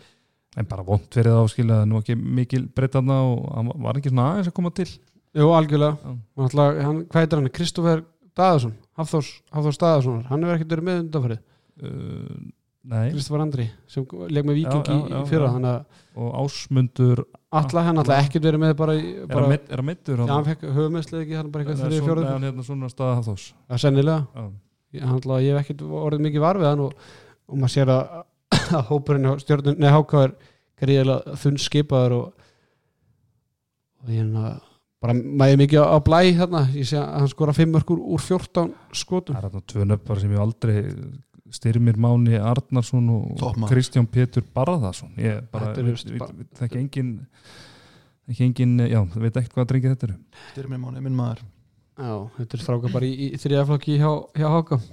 en bara vond áskilja það er nú ekki mikil breytaðna og hann var ekki svona aðeins að koma til. Jú, algjörlega. Já. Náttúrulega, hann, Hvað heitir hann? Kristoffer Daðarsson Hafþórs, Hafþórs Daðarsson Hann hefur ekkert verið með undanfarið. Uh, Nei, Kristoffer Andri sem leik með Víking Já, já, í, fyrra já. Og Ásmundur alla hann alltaf ekkert verið með bara, bara er að meittur Já, hann fekk höfumesslega ekki hann bara eitthvað svona- fjóruð nei, hann hérna svona staða Hafþós Já, sennilega. Já. ég, hann, hef ekkert orðið mikið var við hann og, og maður sér að, að hópurinn hjá stjórnun, nei háká er greiðilega þunn skipaður og, og hérna bara mæði mikið á, á blæ þarna ég sé að hann skora 5 mörgur úr 14 skotum. Það er þarna tvö nöfn bara sem ég aldrei Styrmir Máni Arnarsson og Toppmaður. Kristján Pétur Barðarsson ég bara, það ekki engin ekki engin, já, það veit ekkert hvað drengið þetta eru. Styrmir Máni, minn maður. Já, þetta er stráka bara í, í þriðaflokki hjá, hjá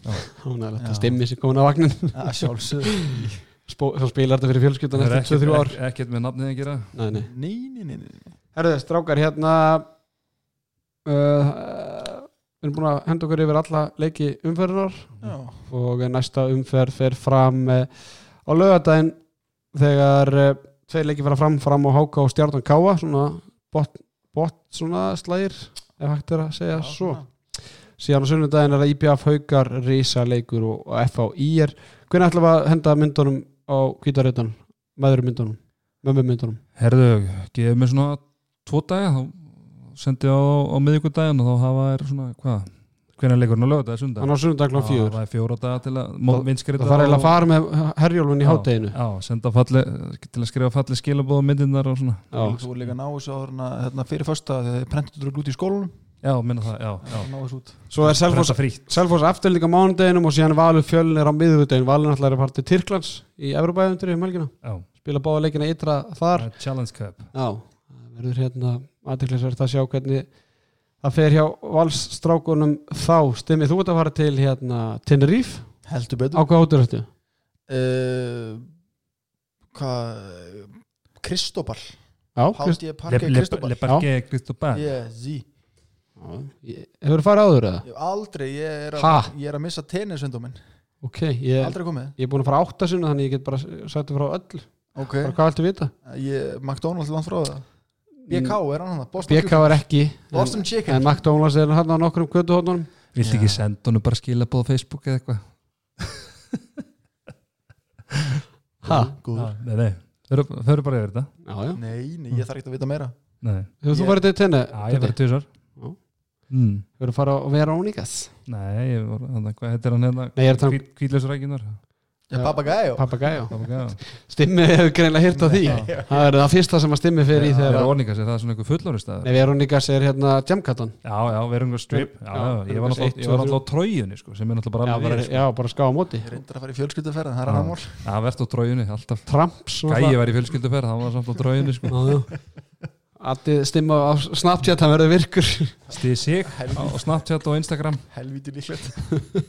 Já. er Já. þetta stemmi sem komin á vagnin. Að sjálfsög svo spilar þetta fyrir fjölskyldan það er eftir 2-3 ár. ekkert, með nafnið að gera. Nei, nei. Nei, nei, nei, nei. Herðu, strákar, hérna uh, við erum búin að henda okkur yfir alla leiki umferðunar Já. og næsta umferð fer fram uh, á lögadaginn þegar uh, tveir leiki fara fram fram á Háka og Stjarnan Káa svona bot, bot svona slægir ef hægt er að segja Já, svo. síðan á sunnudaginn er það IPF Haukar, Rísa leikur og, og FH IR hvernig ætlum við að henda myndunum á kvítaréttan meður myndunum, mömmu myndunum herðu, gefið mér svona tvo daga, þá sendi á, á miðvikudaginn og þá hafa er svona, hvað? Hvernig leikur hann á er sundag hann á sunnudaginn klá fjögur. það er fjóra daga til að vinskriða það þarf eiginlega að fara með herjólfun í hátteginu já, senda falli, til að skrifa falli skilabóða myndirnar og svona. Já, Þú er líka að ná þessu áður en að hérna, fyrir fyrsta þegar þið prentur þú út í skólanum. Já, minna það, já, já. Ná þessu út. Svo er frítt Selfoss afturlíka mánudeginum og síðan Valur fjölnir á miðvudegin Valur náttúrulega er að fara til Tyrklands í Evropaðundur um helgina. Já, spila báða leikina ytra þar. Er Challenge Cup. Já, það verður hérna aðeinslega að sjá hvernig það fer hjá valsstrákunum þá. Stimmið þú ert að fara til hérna Tenerife. Heldur á betur hvað hóttur þetta? uh, hvað Kristobal Já, Krist, Hátti ég Le, parkið le, Kristobal le Parque Cristobal. Yeah, sí. hefur þú farið áður eða? Aldrei, ég er, að, ég er að missa tennisvenduminn Ok, ég, aldrei komið. ég er búin að fara áttasunni þannig ég get bara sagt frá öll ok, bara hvað viltu vita? ég, McDonalds langt frá það BK er hann hann BK er ekki Boston en, Chicken. en McDonalds er hann á nokkrum kvötuhóttunum Viltu ekki senda honum bara skilabóð á Facebook eða eitthvað? (laughs) Já, Nei, nei, þau eru bara yfir þetta. Já, já. Nei, nei, ég þarf ekki að vita meira. Nei, þú Ég- farið til tenni? já, ég verið tvisar Já. mm. Hefur þú farið á Verónikas? Nei, ég var, hvað heitir hann hérna? Nei, ég er að tala um- Kvíðlausrækinar ja, Papagæjó. Papagæjó. Það Stimmi hefur greinlega hýrt á því. Það er það fyrsta sem að Stimmi fer í þegar er að óníkas, er það svona einhver fulloristæður? Nei, Verónikas er hérna Jamkatan Já, já, Verungar Strip. Já, Já, já, ég var náttúrulega á trójunni sko, sem er náttúrulega bara já, alveg sko. já, bara ská á móti. Ég reyndar að fara í fjölskylduferð það er Já. annar mál. Já, verðt á trójunni, alltaf. Tramps Gæi var í fjölskylduferð, hann var samt á trójunni sko. (laughs) Addi Stimma á Snapchat hann verður virkur. Stíði sig á Snapchat og Instagram. Helviti líklegt.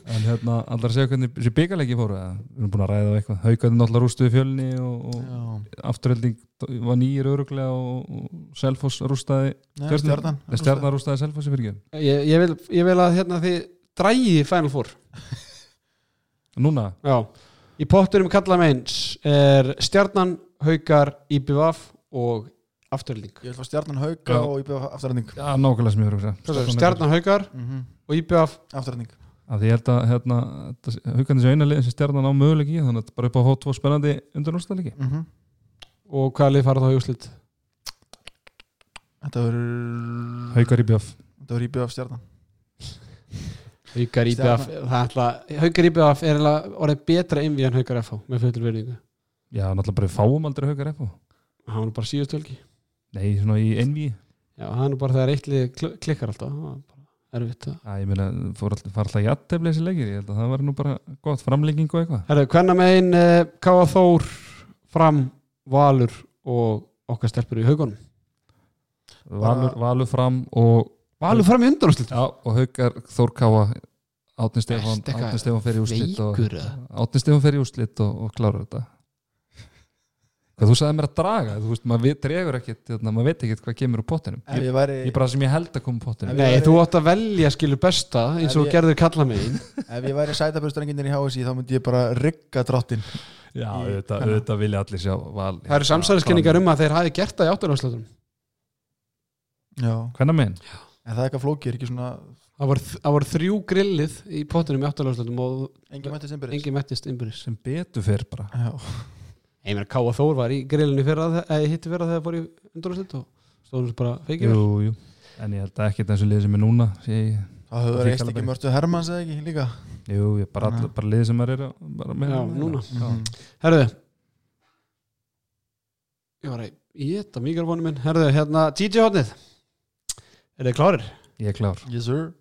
En hérna, allar að segja hvernig þessi byggalegi fóru eða, við erum búin að ræða á eitthvað. Haugarnir náttúrulega rústuði fjölni og, og afturhelding var nýjir öruglega og, og Selfoss rústaði stjarnan. Nei, stjarnar rústaði Selfossi fyrir ekki? Ég, ég, vil, ég vil að hérna þið drægi Final Four. Núna, Já. Í potturum kalla meins er Stjarnan, Haukar, IBVF og Afturling ég vil fá stjarnan hauga Já. og byrja afturræðning já, nákvæmlega sem ég fyrir að hugsa. Stjarnan, Haukar. Og IBVF afturræðning að ég held að hérna, haugarnir séu eina lið sem stjarnan á möguleik í þannig að bara upp á hótt og spennandi undan úrstæðleiki og hvaða lið fara þá í úslit þetta verður haugar í bjöf þetta verður í byrja stjarnan. Það ætla, Haukar IBVF er orðið betra innví en Haukar FH með fullur verðingu já, náttúrulega bara fáum aldrei haugar eftir það var bara síðust helgi nei, svona í enví já, það er nú bara þegar eitt lið kl- klikkar alltaf það var bara erfitt að Já, ég meina, fór all- fara alltaf jættefli þessi leikir, ég held að það var nú bara gott framlenging og eitthvað. Herðu, hvenna megin uh, Káa Þór fram Valur og okkar stelpur í haugunum Valur, Valur fram og, Valur fram í undanúslit já, og Haukar Þórkáa Átni Stefán, Átni Stefán fer í úslit og? Átni Stefán fer í úslit og, og klárar þetta þú sagði mér að draga þú veist, maður dregur ekkit, hérna, maður veit ekkit hvað kemur úr pottinum. Ég, ég væri ég bara sem ég held að koma úr pottinum. Nei, væri- þú átt að velja skilur besta eins og ég- gerður kalla megin (laughs) ef ég væri sætabjörnstrenginir í HSI þá myndi ég bara rigga drottin. Já, auðvitað, auðvitað vilja allir sjá val. Það eru samsæðiskenningar um að þeir hafi gert það í Já, Hvenna megin? en það er eitthvað flókið, er ekki svona Það voru, það voru þrjú grillið í pottinum í áttalagslöndum og engin mættist innbyrðis. Sem betur fyrr bara. Já, Ég meina Káa Þór var í grillinu fyrra eða hitti fyrra þegar það fór í undurúslit og stóðum svo bara feikir Jú, jú. En ég held að eins og liðið sem er núna sé ég, það höfður reist ekki mörtu Hermanns eða ekki líka? Jú, ég bara, all, bara liðið sem er bara með. Já. Herðu. Ég var að í þetta mikrofónu minn. Herðu, hérna DJ hotnið Er þið klárir? Ég er klár. Yes sir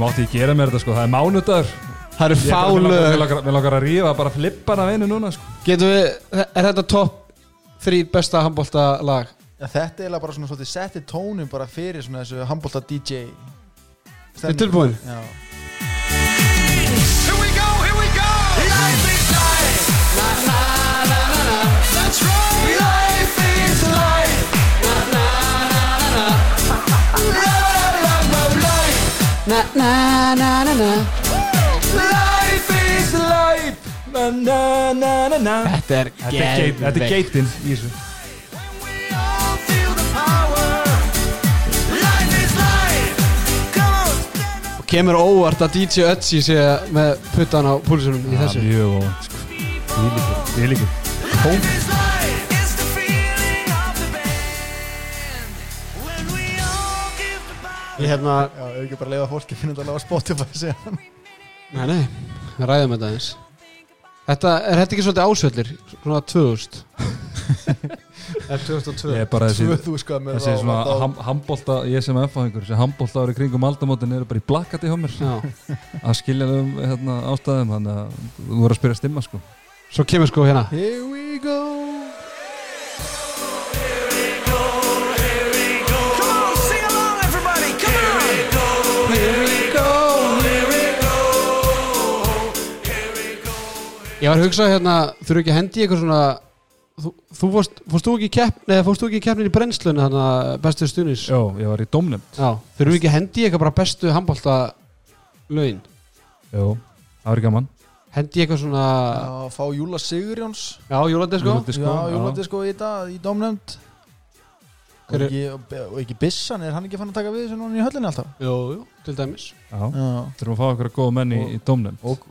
þú mátti ekki gera mér þetta sko Það er mánudagur Það eru Ég er fálu mér langar að rífa bara flippana af einu núna sko Getum við, er þetta topp þrý besta handbólta lag? Já, þetta er bara svona svolítið setti tónum bara fyrir svona þessu handbólta DJ Er tilbúin? Já Here we go, here we go. Life is life. Na, na, na, na, na. That's right. Life is life. Na, na, na, na, na. La, la, la, la, life. Na na na na na. Life is life. Na na na na na. Þetta er geit- þetta er geitin í þessu. Og kemur óvart að DJ Ötzi sé með puttan á púlisunum í Já, þessu. Mjög óvænt sko. Ég líka Ég líka. Life Ég hérna, Já, ef ekki bara leiða fólki að finna þetta á Spotify síðan nei nei, við ræðum þetta eins Þetta, er þetta ekki svolítið ásöllir? Svona 2000 (laughs) Er 2002 Ég er bara þessi 2000 sko með Þessi svona á- ham, handbólta Ég sem F á einhver Þessi handbólta ári kringum aldamótin eru bara í blakkati hjá mér. Að skilja um hérna, ástæðum Þannig að þú voru að spyrja stimma sko. Svo kemur sko hérna. Here we go Ég var að hugsa hérna, þurfu ekki að hendi eitthvað svona Þú, þú fórst, fórst þú ekki í kepp, neða fórst þú ekki í keppnin í brennslunni þannig að bestu stunis Já, ég var í dómnefnd. Já, þurfu ekki að hendi eitthvað bara bestu handbólta lögin Jó, það var gaman. Hendi eitthvað svona Já, fá Júla Sigurjóns. Já, júlandisko Júladisko, Já, já. Júladisko í dag í domnefnd og Hver er- ekki, og ekki Bissan, er hann ekki fann að taka við þessu núna í höllinni alltaf? Jú, jú, til dæmis. Já, Já. þurfum að fá okkur góða menn í, Og- í dómnefnd. Og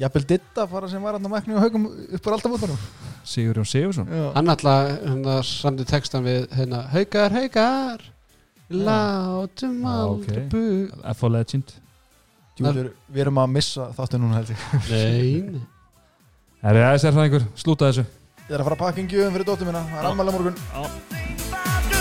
jafnvel Ditta fara sem var hann á mækni og haugum upp á alltaf mútanum Sigurjón Sigursson Hann alltaf, hérna, samdi textan við hérna, Haukar, haukar Látum aldrei bug. F.O. Legend. Júlur, við erum að missa þáttu núna held ég. Nein Það er aðeins er það einhver, slúta þessu. Ég er að fara að pakka en gjöfum fyrir dóttur mína. Það er ammæla morgun